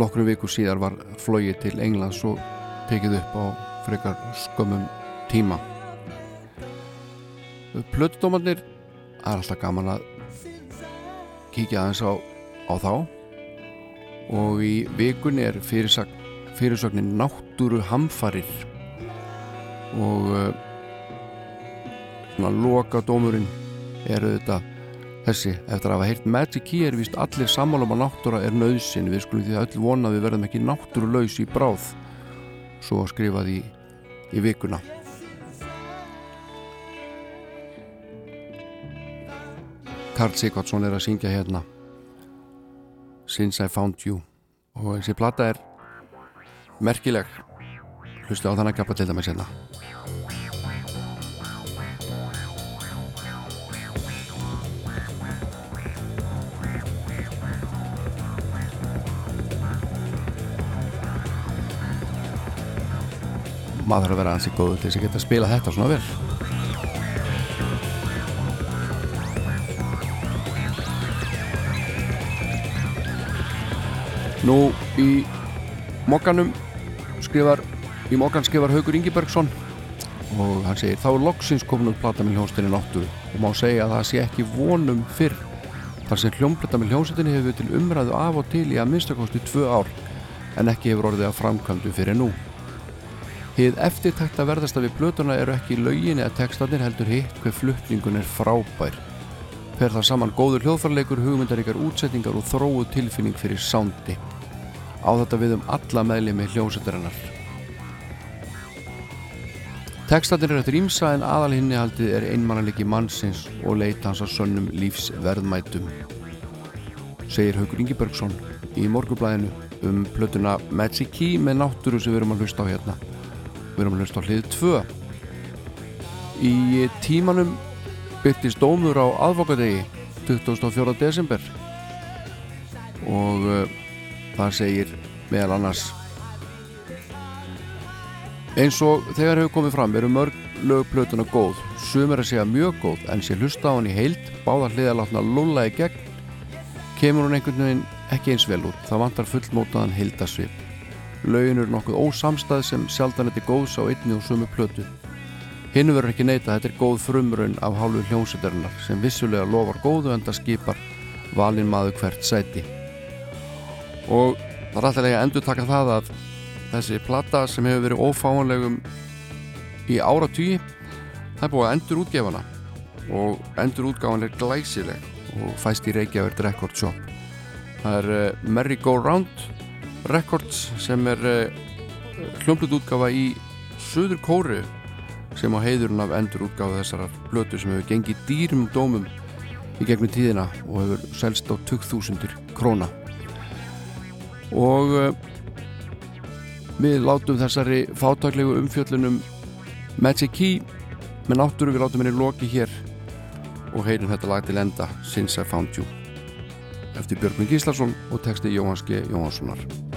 nokkrum vikur síðar var flogið til Englands og tekið upp á frekar skömmum tíma. Plötudómanir er alltaf gaman að kíkja aðeins á, á þá. Og í vikunni er fyrirsögn, fyrirsögnin náttúru hamfarir og uh, svona loka dómurinn er auðvitað þessi, eftir að hafa heyrt Magic Key er víst allir sammálum að náttúra er nöðsin við skulum því að öll vona við verðum ekki náttúrulaus í bráð. Svo skrifað í, í vikuna. Karl Sigvardsson er að syngja hérna Since I Found You. Og þessi plata er merkileg. Hlustu á þannig að kappa til dæmis hérna. Maður þarf að vera ansi góður til þess að geta spila þetta svona vel Nú í mokkanum skrifar í mokkan skrifar Haugur Ingibergsson og hann segir þá er loksins komin um plata með hljónstinni náttúru. Og má segja að það sé ekki vonum fyrr þar sem hljómplata með hljónstinni hefur til umræðu af og til í að minnstakosti tvö ár en ekki hefur orðið að framkvæmdu fyrir nú. Hið eftirtækta verðasta við plötuna eru ekki lögin eða textanir heldur hitt hver flutningun er frábær fer það saman góður hljóðfarleikur, hugmyndaríkar útsetningar og þróu tilfinning fyrir sándi. Á þetta við um alla meðlimi hljómsættarinnar. Tekstatir eru eftir ímsa en aðalhinni haldið er einmannaliki mannsins og leita hans að sönnum lífsverðmætum. Segir Haugur Ingibergsson í morgublæðinu um plötuna Magic Key með náttúru sem við erum að hlusta á hérna. Við erum að hlusta á hlið 2. Í tímanum byrtist dómur á aðvokadegi 24. desember. Og uh, það segir meðal annars eins og þegar hefur komið fram eru mörg lögplötuna góð. Sumir að segja mjög góð en sé hlusta á hann í heild báða hliðalátna lulla í gegn. Kemur hún einhvern veginn ekki eins vel út það vantar fullmótaðan heildasvip lögin eru nokkuð ósamstæð sem sjaldan þetta góðs á einni og sumu plötu Hinu verður ekki neita, þetta er góð frumrun af hálfu hljómsveitarinnar sem vissulega lofar góðu en það skipar valin maður hvert sæti. Og það er alltaf að endur taka það að þessi plata sem hefur verið ófáanlegum í áratugji, það er búið að endur útgefana og endur útgáfan er glæsileg og fæst í Reykjavík Record Shop. Það er uh, Merry Go Round Records sem er uh, hljómblut útgáfa í Suður Kóru sem á heiðurinn af endur útgáfa þessarar blötu sem hefur gengið dýrum dómum í gegnum tíðina og hefur selst á 2000 króna og uh, við látum þessari fátaklegu umfjöllunum Magic Key með náttúru við látum henni loki hér og heyrum þetta lag til enda Since I Found You eftir Björgvin Gíslason og texti Jóhanns G. Jóhanssonar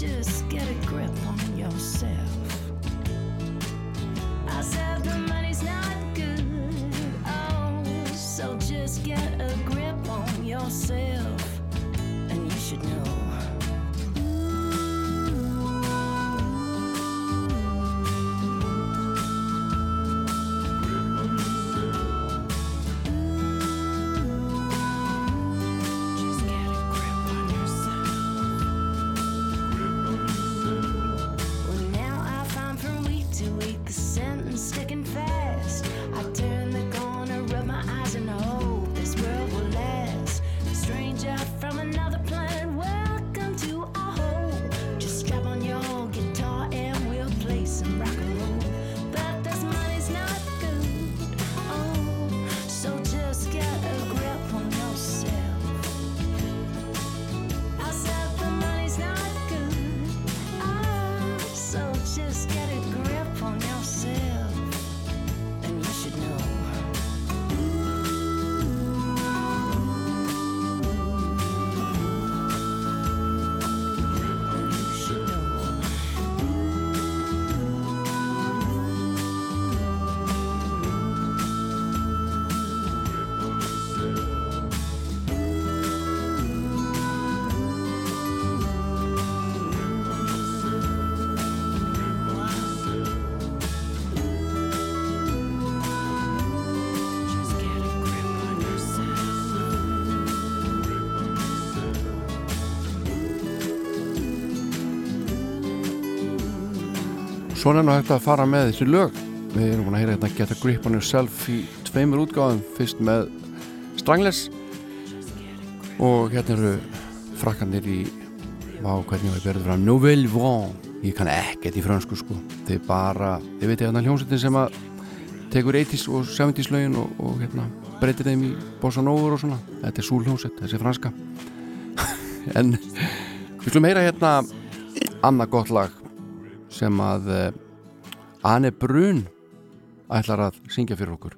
just get a grip on yourself. Svona er nú hægt að fara með þessi lög. Við erum búin að heyra hérna Get a Grip on Yourself í tveimur útgáðum Fyrst með Strangless Og hérna eru frakkandir í Vá, hvernig við berðum fram Nouvelle Vent Ég kann ekkert í frönsku sko. Þið bara, þið veitir hérna hljómsveitin sem að Tekur 80s og 70s lögin og, og hérna breytir þeim í Bossa Nova og svona. Þetta er súl hljómsveit, þessi franska. En við skulum heyra hérna Annað gott lag sem að uh, Anne Brun ætlar að syngja fyrir okkur.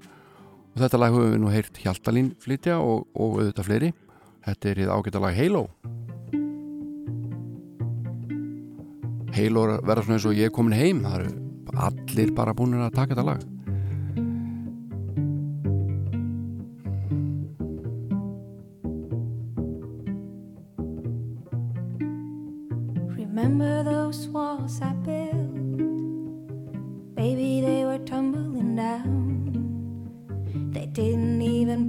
Og þetta lag höfum við nú heyrt Hjaltalín flytja og, og auðvitað fleiri. Þetta er í ágæta lag Halo. Halo er vera svona eins og ég er komin heim. Það eru allir bara búin að taka þetta lag. Remember those walls I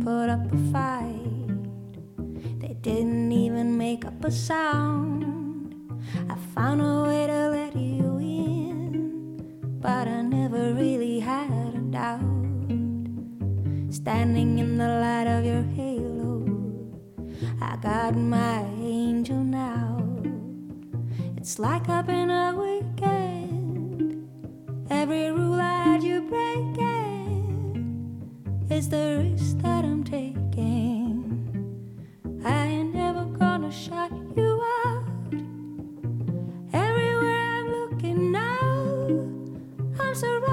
put up a fight. They didn't even make up a sound. I found a way to let you in, but I never really had a doubt. Standing in the light of your halo, I got my angel now. It's like I've been a weekend. Every rule I had you breaking is the risk that I'm taking. I ain't never gonna shut you out. Everywhere I'm looking now, I'm surrounded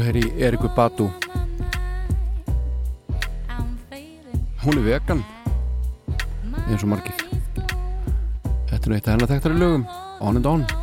skulum hér í Eriku Batu hún er vegan eins og margir. Þetta er nú eitt af hennar þekktari lögum On and On.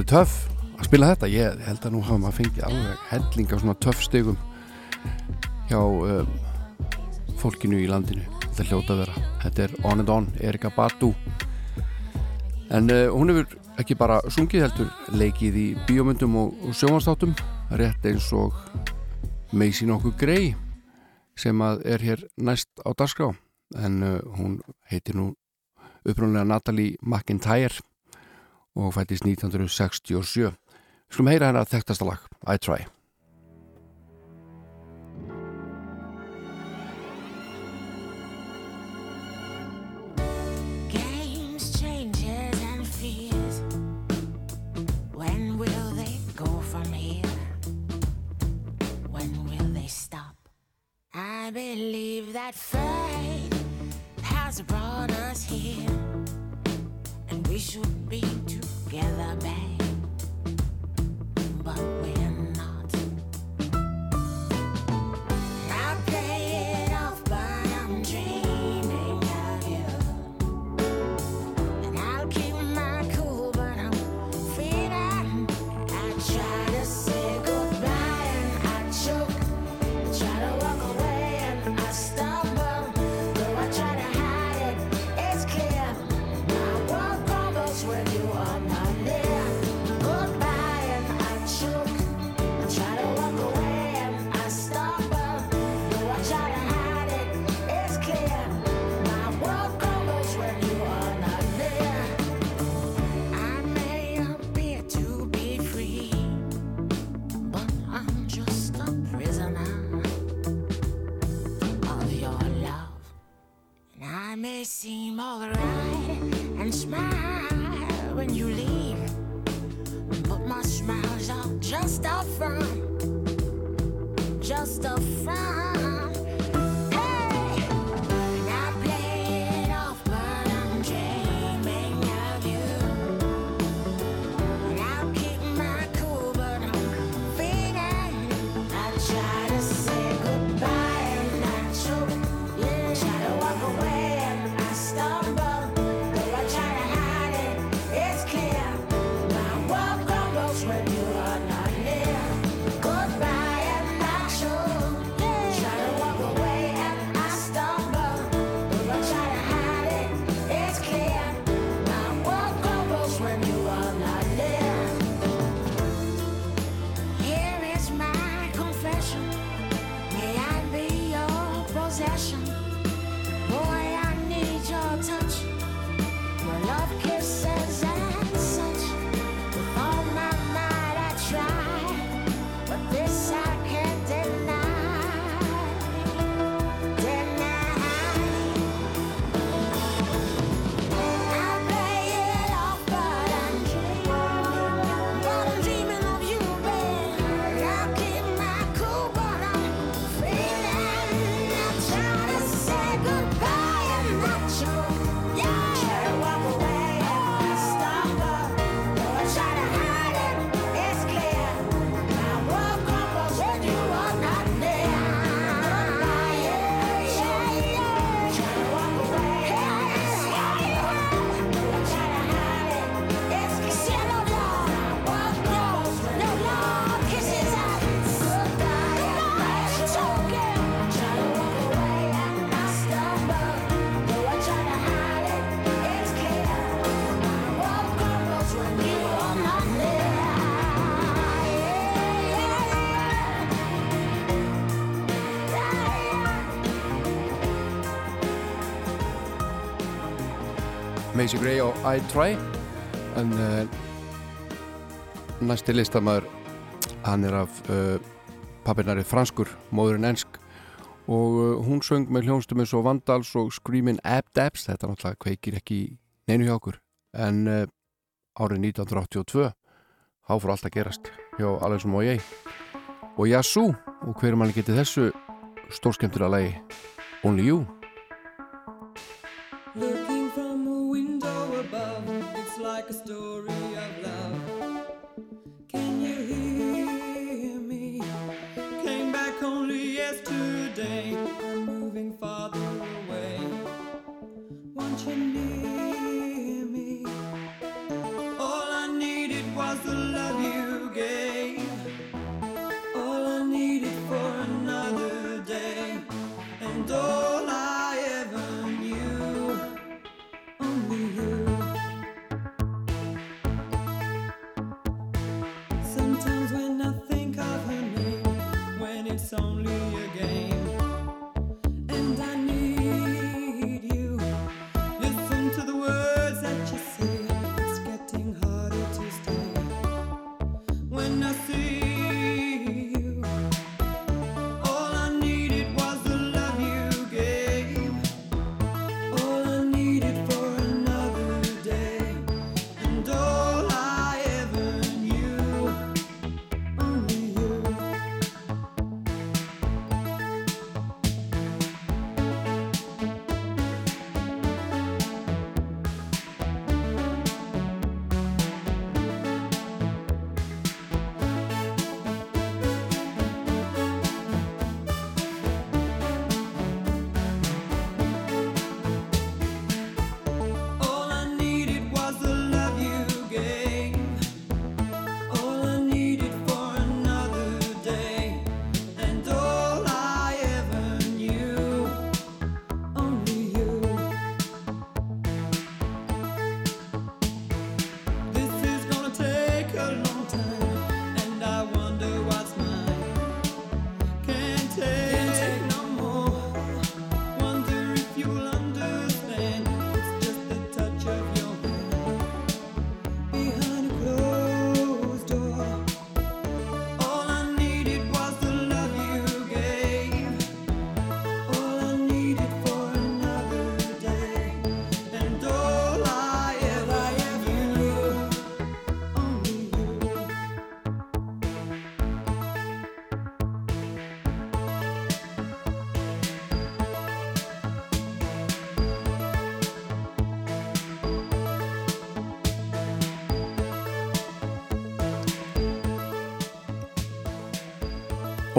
svolítið töff að spila þetta. Ég held að nú hafa maður fengið alveg helling af svona töff stegum hjá um, fólkinu í landinu. Þetta er hljóta að vera. Þetta er On and On, Erika Bardú en uh, hún hefur ekki bara sungið heldur leikið í bíomundum og, og sjómanstáttum rétt eins og Macy nokkuð grei sem að er hér næst á dagskrá. En uh, hún heitir nú upprunlega Natalie McIntyre og fættist 1967. Skulum heyra hennar þekktasta lag, I Try. I believe that fate has brought us here, and we should be together. together, babe. But Daisy Gray og I Try. En uh, næsti listamæður hann er af eh, uh, pappinari franskur, móðurinn ensk. Og uh, hún söng með hljónstum eins og Vandals og Screamin' Abdabs þetta náttúrulega kveikir ekki neinu hjá okkur. En árið 1982 þá fór allt að gerast hjá Alexum og ég og Yasu og hverjum hann getið þessu stórskemtur að lagi? Only You. Look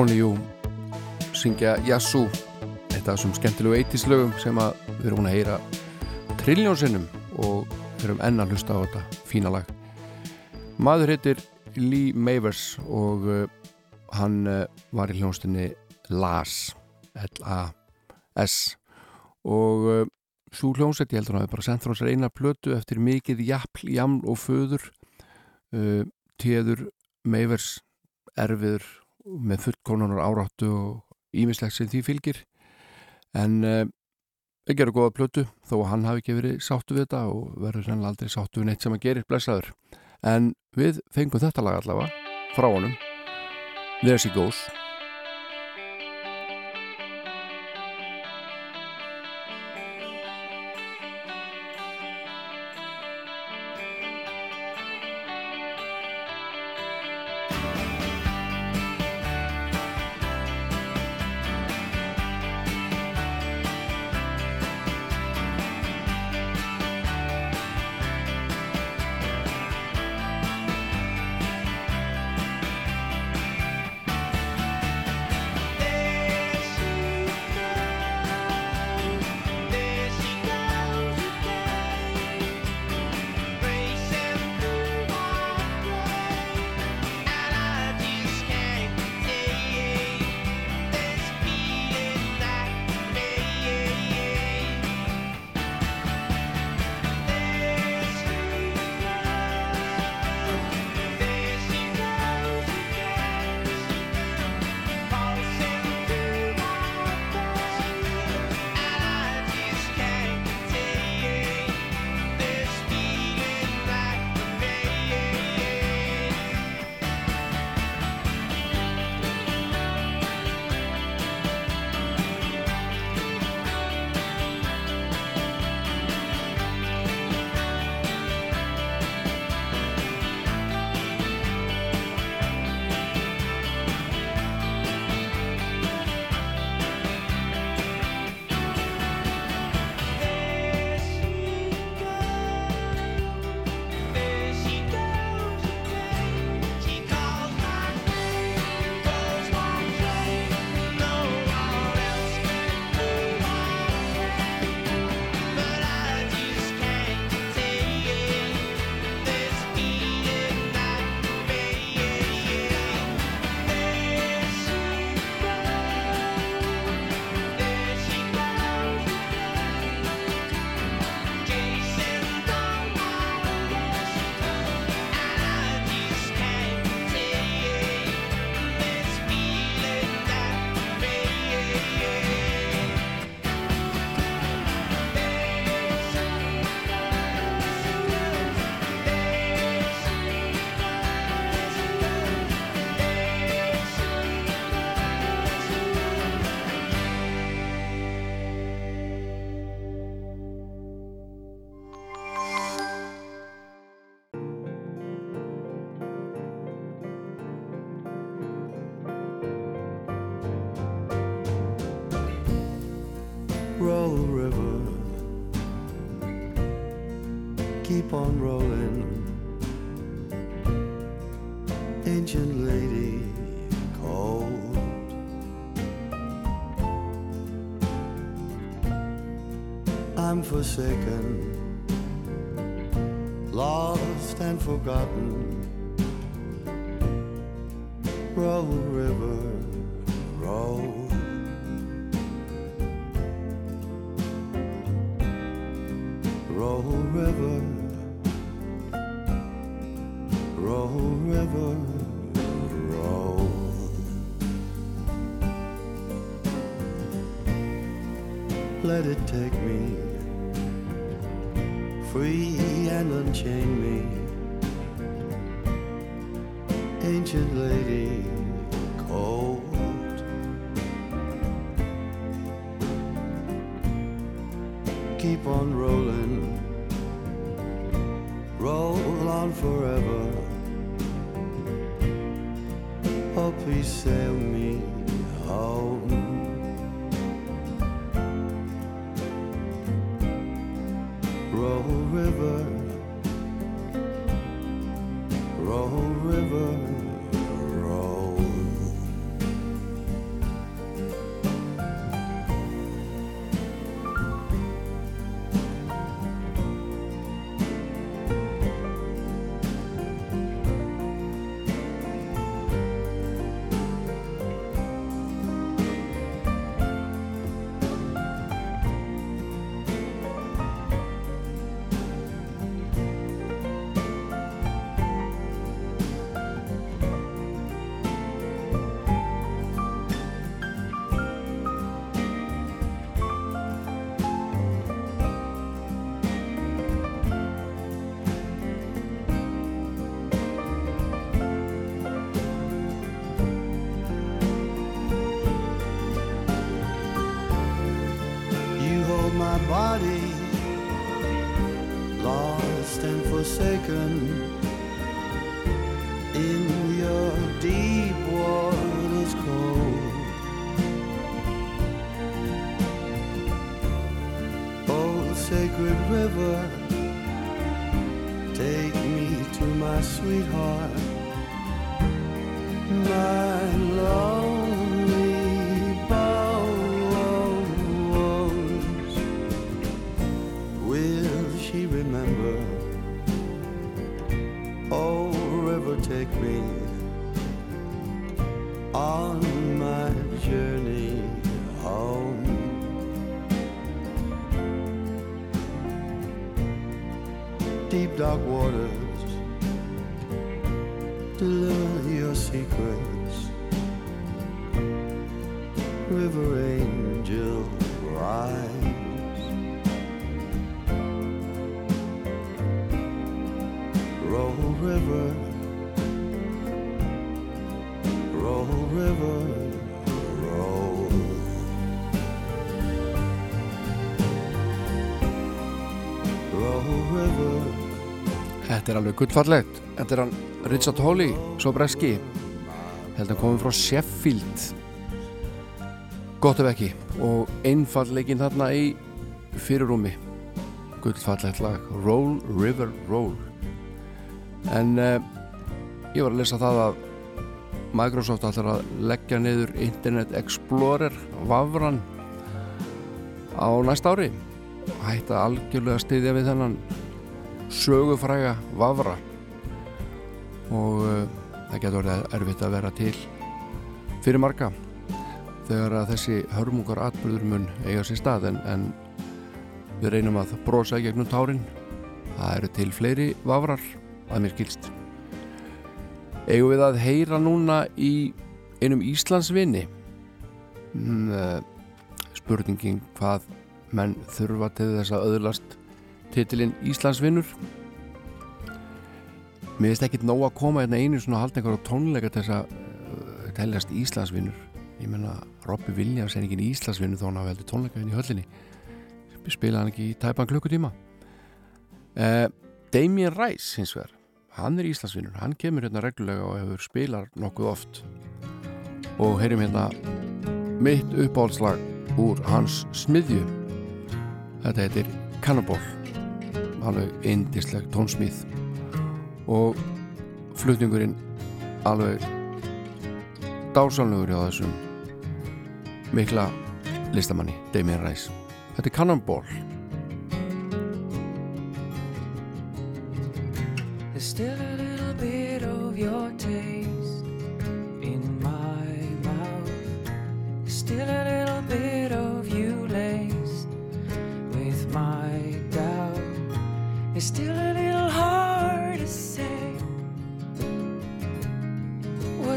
Only You syngja Yasu eitt af þessum skemmtilegu 80s lögum sem að við erum búin að heyra trilljónsinnum og við erum enn að hlusta á þetta fína lag. Maður heitir Lee Mavers og uh, hann uh, var í hljónstinni LAS L-A-S og uh, svo hljónsett, ég heldur að það er bara sendt frá sér eina plötu eftir mikið jafl, jaml og föður téður Mavers erfiður með fullkonunar áráttu og ímislegt sem því fylgir. En uh, við gerum góða plötu þó að hann hafi ekki verið sáttu við þetta og verður sannlega aldrei sáttu við neitt sem að gerir blessaður. En við fengum þetta lag allavega frá honum. There She Goes forsaken, lost and forgotten. Roll river, roll. Roll river, roll river, roll. Let it take Ancient lady, cold. keep on rolling, roll on forever. Oh, please save me forsaken Þetta er alveg gullfallegt. Þetta er hann Richard Hawley, svo breski. Held að komið frá Sheffield. Gott ef ekki. Og einfallegin þarna í fyrirrúmi. Gullfallegt lag. Roll River Roll. En uh, ég var að lesa það að Microsoft ætlar að leggja niður Internet Explorer vafran á næsta ári. Hætta algjörlega að styðja við þennan sögufræga vafra. Og uh, það getur verið erfitt að vera til fyrir marga þegar að þessi hörmungar atbyrður mun eiga sér stað. En, en við reynum að brosa gegnum tárin. Það eru til fleiri vafrar að mér skilst. Eigum við að heyra núna í einum Íslandsvinni mm, uh, spurningin hvað menn þurfa til þess að öðlast titilinn Íslandsvinnur Mér finnst ekkit nóg að koma hérna einu svona að halda einhverja tónleika til þess að uh, teljast Íslandsvinnur ég menna Robby Williams er ekki Íslandsvinnur þó hann hafa heldur tónleika hérna í höllinni. Spila hann ekki í tæpan klukkutíma. Uh, Damien Rice hins vegar, hann er Íslandsvinnur hann kemur hérna reglulega og hefur spilar nokkuð oft. Og heyrim hérna mitt uppáhaldslag úr hans smiðju. Þetta heitir Cannonball alveg indisleg tónsmíð. Og flutningurinn alveg dásanlegur hjá þessum mikla listamanni Damien Rice. Þetta er Cannonball. There's still a little bit of your taste in my mouth. There's still a little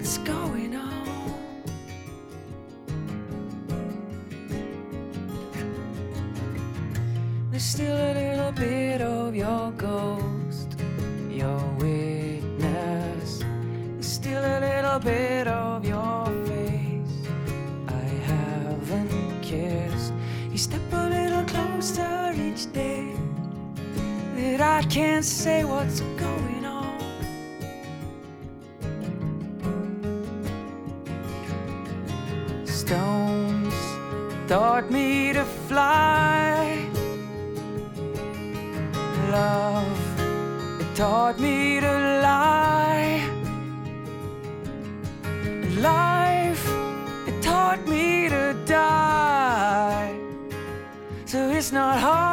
what's going on. There's still a little bit of your ghost, your witness. There's still a little bit of your face I haven't kissed. You step a little closer each day that I can't say what's fly. Love, it taught me to lie. Life, it taught me to die. So it's not hard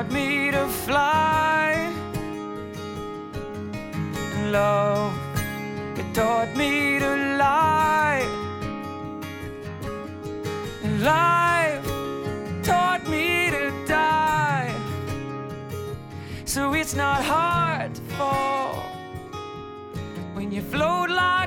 taught me to fly. Love, it taught me to lie. Life taught me to die. So it's not hard to fall when you float like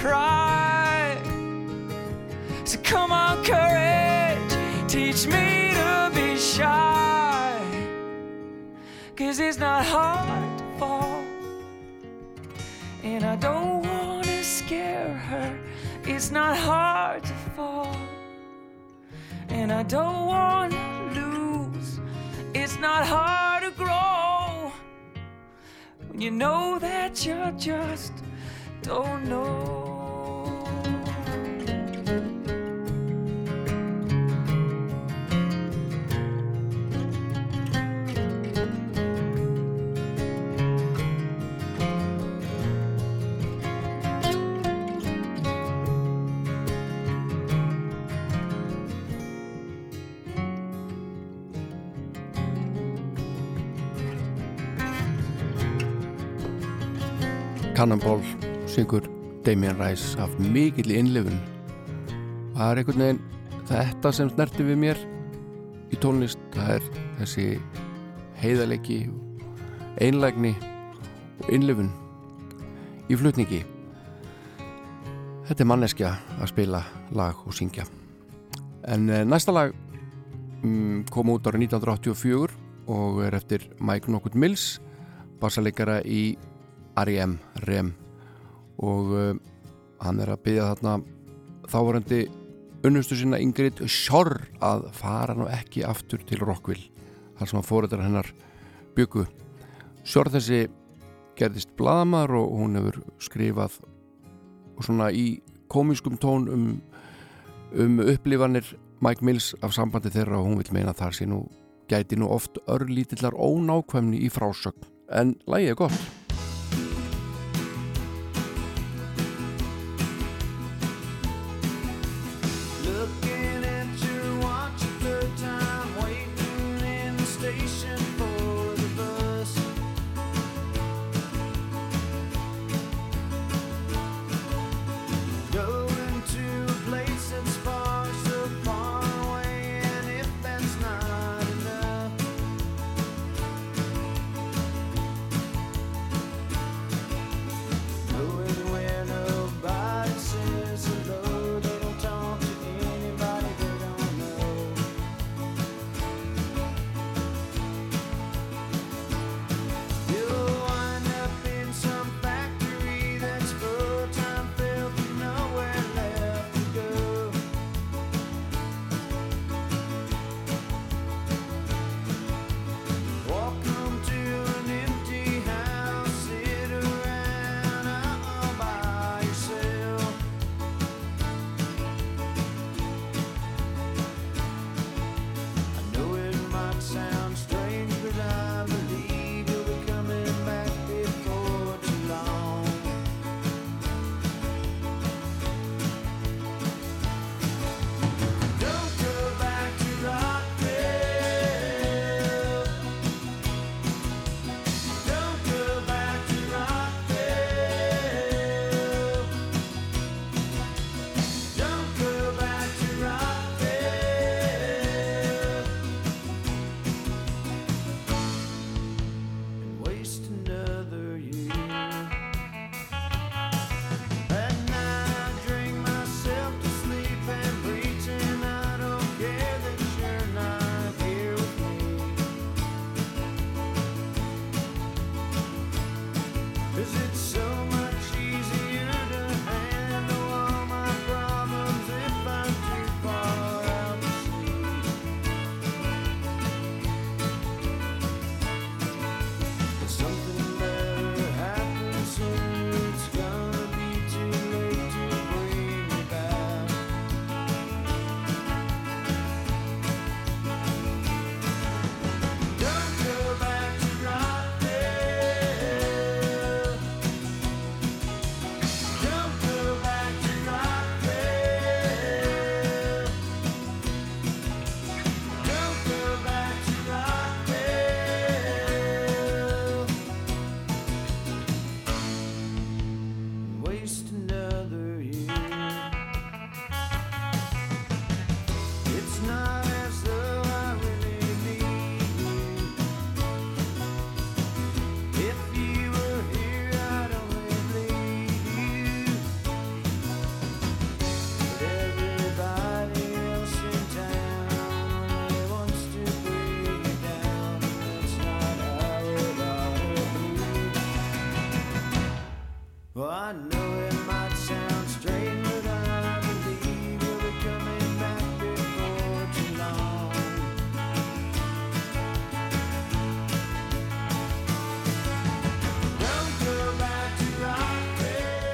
cry. So come on, courage, teach me to be shy. Cause it's not hard to fall. And I don't wanna scare her. It's not hard to fall. And I don't wanna lose. It's not hard to grow. When you know that you're just don't know. Cannonball syngur Damien Rice af mikill innlifun. Það er einhvern veginn þetta sem snerti við mér í tónlist. Það er þessi heiðalegi einlægni og innlifun í flutningi. Þetta er manneskja að spila lag og syngja. En eh, næsta lag mm, kom út árið 1984 og er eftir Mike Knockwood Mills bassaleikara í R.E.M. REM og uh, hann er að byggja þarna þávarandi unnustu sína Ingrid Sjorr að fara nú ekki aftur til Rockville þar sem að fórættar hennar byggu Sjorr þessi gerðist bladamar og hún hefur skrifað svona í komiskum tón um, um upplifanir Mike Mills af sambandi þeirra og hún vil meina þar sé nú gæti nú oft örlítillar ónákvæmni í frásögn. En lægið er gott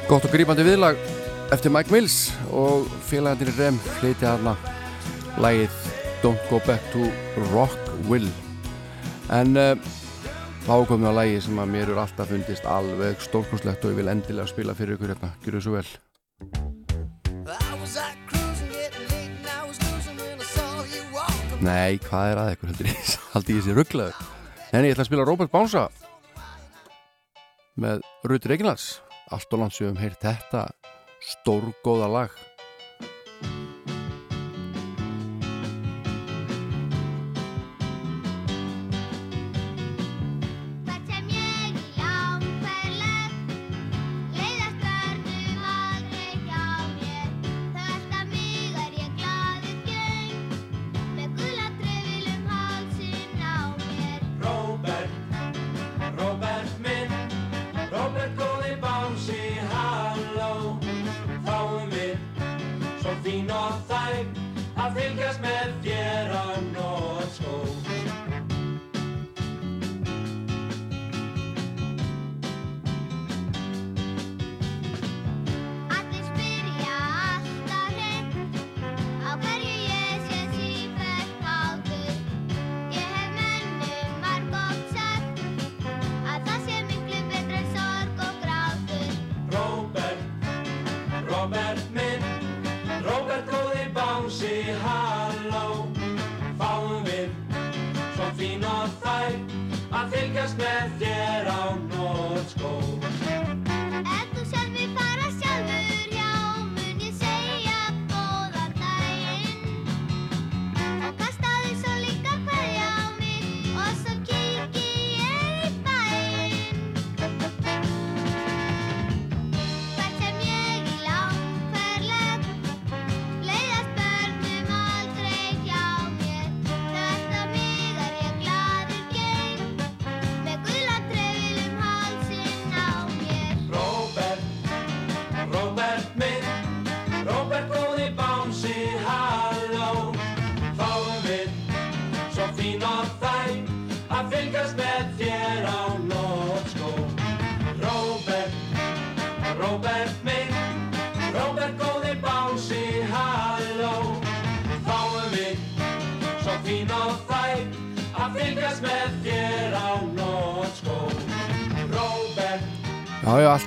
Gott og grípandi viðlag eftir Mike Mills og félagandir Rem flytja hana lægið Don't Go Back to Rockville en uh, þá komum við á lægi sem að mér er alltaf fundist alveg stórkonslegt og ég vil endilega spila fyrir ykkur hérna, gjur þau svo vel. Nei, hvað er að ykkur heldur? Ég haldi ég sér rugglaður En ég ætla að spila Robert Bánsa með Rutt Reginlands allt og langt sem við höfum heyrt þetta stórgóða lag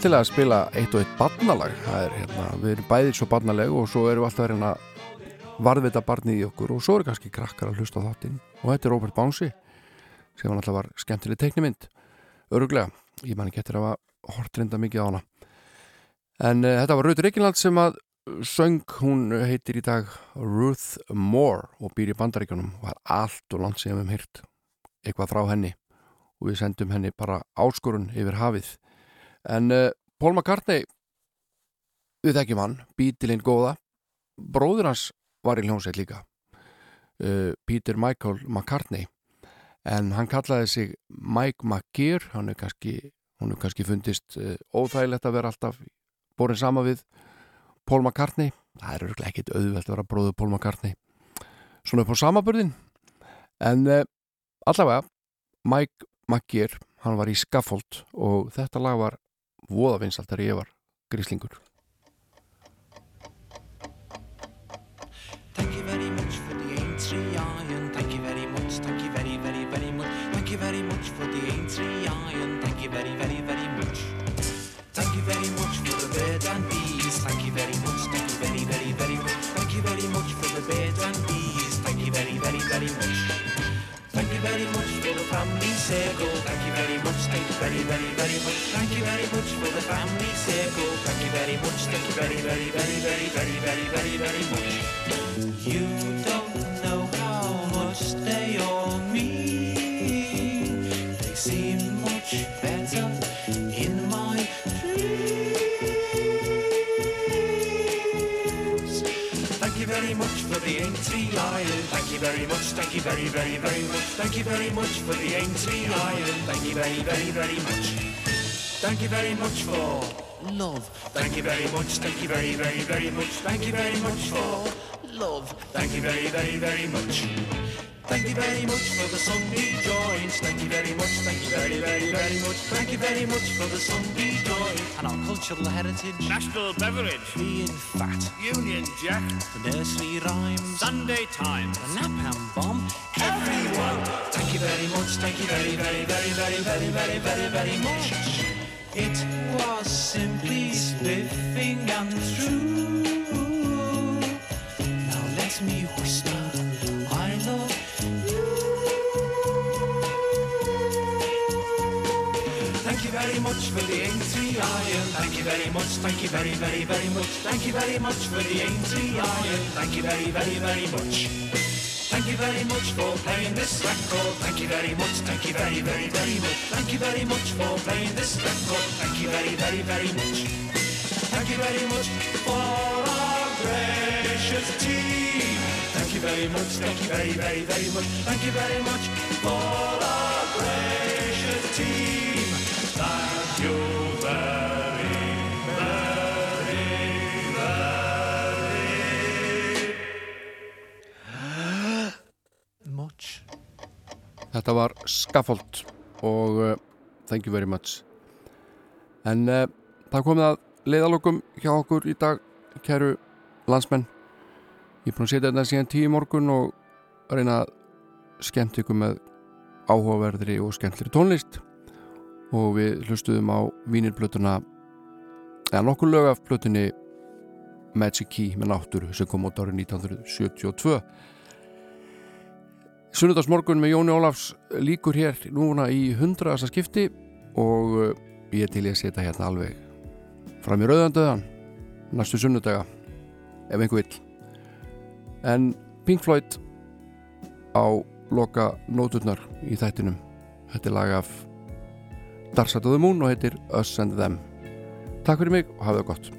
Til að spila eitt og eitt barnalag. Það er hérna, við erum bæðið svo barnaleg og svo erum við alltaf að reyna varðvita barnið í okkur og svo eru kannski krakkar að hlusta þáttinn. Og þetta er Robert Bánsi sem alltaf var skemmtileg teiknimynd. Öruglega, ég man ekki eftir að hort reynda mikið á hana. En uh, þetta var Ruth Reykjaland sem að söng, hún heitir í dag Ruth Moore og býr í bandaríkjunum og er allt og langt sem við hefum heyrt eitthvað frá henni. Og við sendum henni bara áskorun yfir hafið. En uh, Paul McCartney við þekkjum hann, Beatlin góða. Bróður hans var í hljómsveit líka. Uh, Peter Michael McCartney. En hann kallaði sig Mike McGear hann er kannski, hún er kannski fundist uh, óþægilegt að vera alltaf borin sama við Paul McCartney. Það er örgulega ekkit auðvelt að vera bróður Paul McCartney. Svona upp á samaburðin en uh, allavega Mike McGear hann var í Scaffold og þetta lag var voða vinsalt þegar ég var gríslingur Thank you very much for the iron. Thank you very much. Thank you very, very, very much. Thank you very much for the iron. Thank you very, very, very much. Thank you very much for the bird and bees. Thank you very much. Thank you very, very, very much. Thank you very much for the bird and bees. Thank you very, very, very much. Thank you very much family circle. Thank you very much. Thank you very, very, very much. Thank you very much for the family circle. Thank you very much. Thank you very, very, very, very, very, very, very, very much. You don't know how much they owe me. They seem much better you very much. Thank you very, very, very much. Thank you very much for the entry iron. Thank you very, very, very much. Thank you very much for love. Thank you very much. Thank you very, very, very much. Thank you very much for love. Thank you very, very, very much. Thank you very much for the Sunday joints. Thank you very much, thank you very, very, very much. Thank you very much for the Sunday joints and our cultural heritage. National beverage. Being fat. Union Jack. The nursery rhymes. Sunday Times. The napalm bomb. Everyone. Thank you very much, thank you very, very, very, very, very, very, very, very much. It was simply spiffing and true. Let me whisper, I love Thank you very much for the Aintree Iron. Thank you very much, thank you very, very, very much. Thank you very much for the Aintree Iron. Thank you very, very, very much. Thank you very much for playing this record. Thank you very much, thank you very, very, very much. Thank you very much for playing this record. Thank you very, very, very much. Thank you very much for our gracious team. Thank you very much, thank you very, very, very much. Thank you very much for our gracious team. Thank you very, very, very much. Þetta var Scaffold og uh, thank you very much en uh, það komið að leiðalokum hjá okkur í dag kæru landsmenn ég er búin að setja þetta síðan tíu morgun og reyna að skemmt ykkur með áhugaverðri og skemmtlir tónlist. Og við hlustuðum á vínirblötuna eða nokkur lög af blötunni Magic Key með náttúru sem kom út árið 1972 Sunnudagsmorgun með Jóni Ólafs líkur hér núna í hundraðasta skipti og uh, ég er til ég að setja hérna alveg fram í rauðandöðan næstu sunnudaga ef einhver vill en Pink Floyd á loka nóturnar í þættinum. Þetta er lag af Moon og heitir Us and Them. Takk fyrir mig og hafið það gott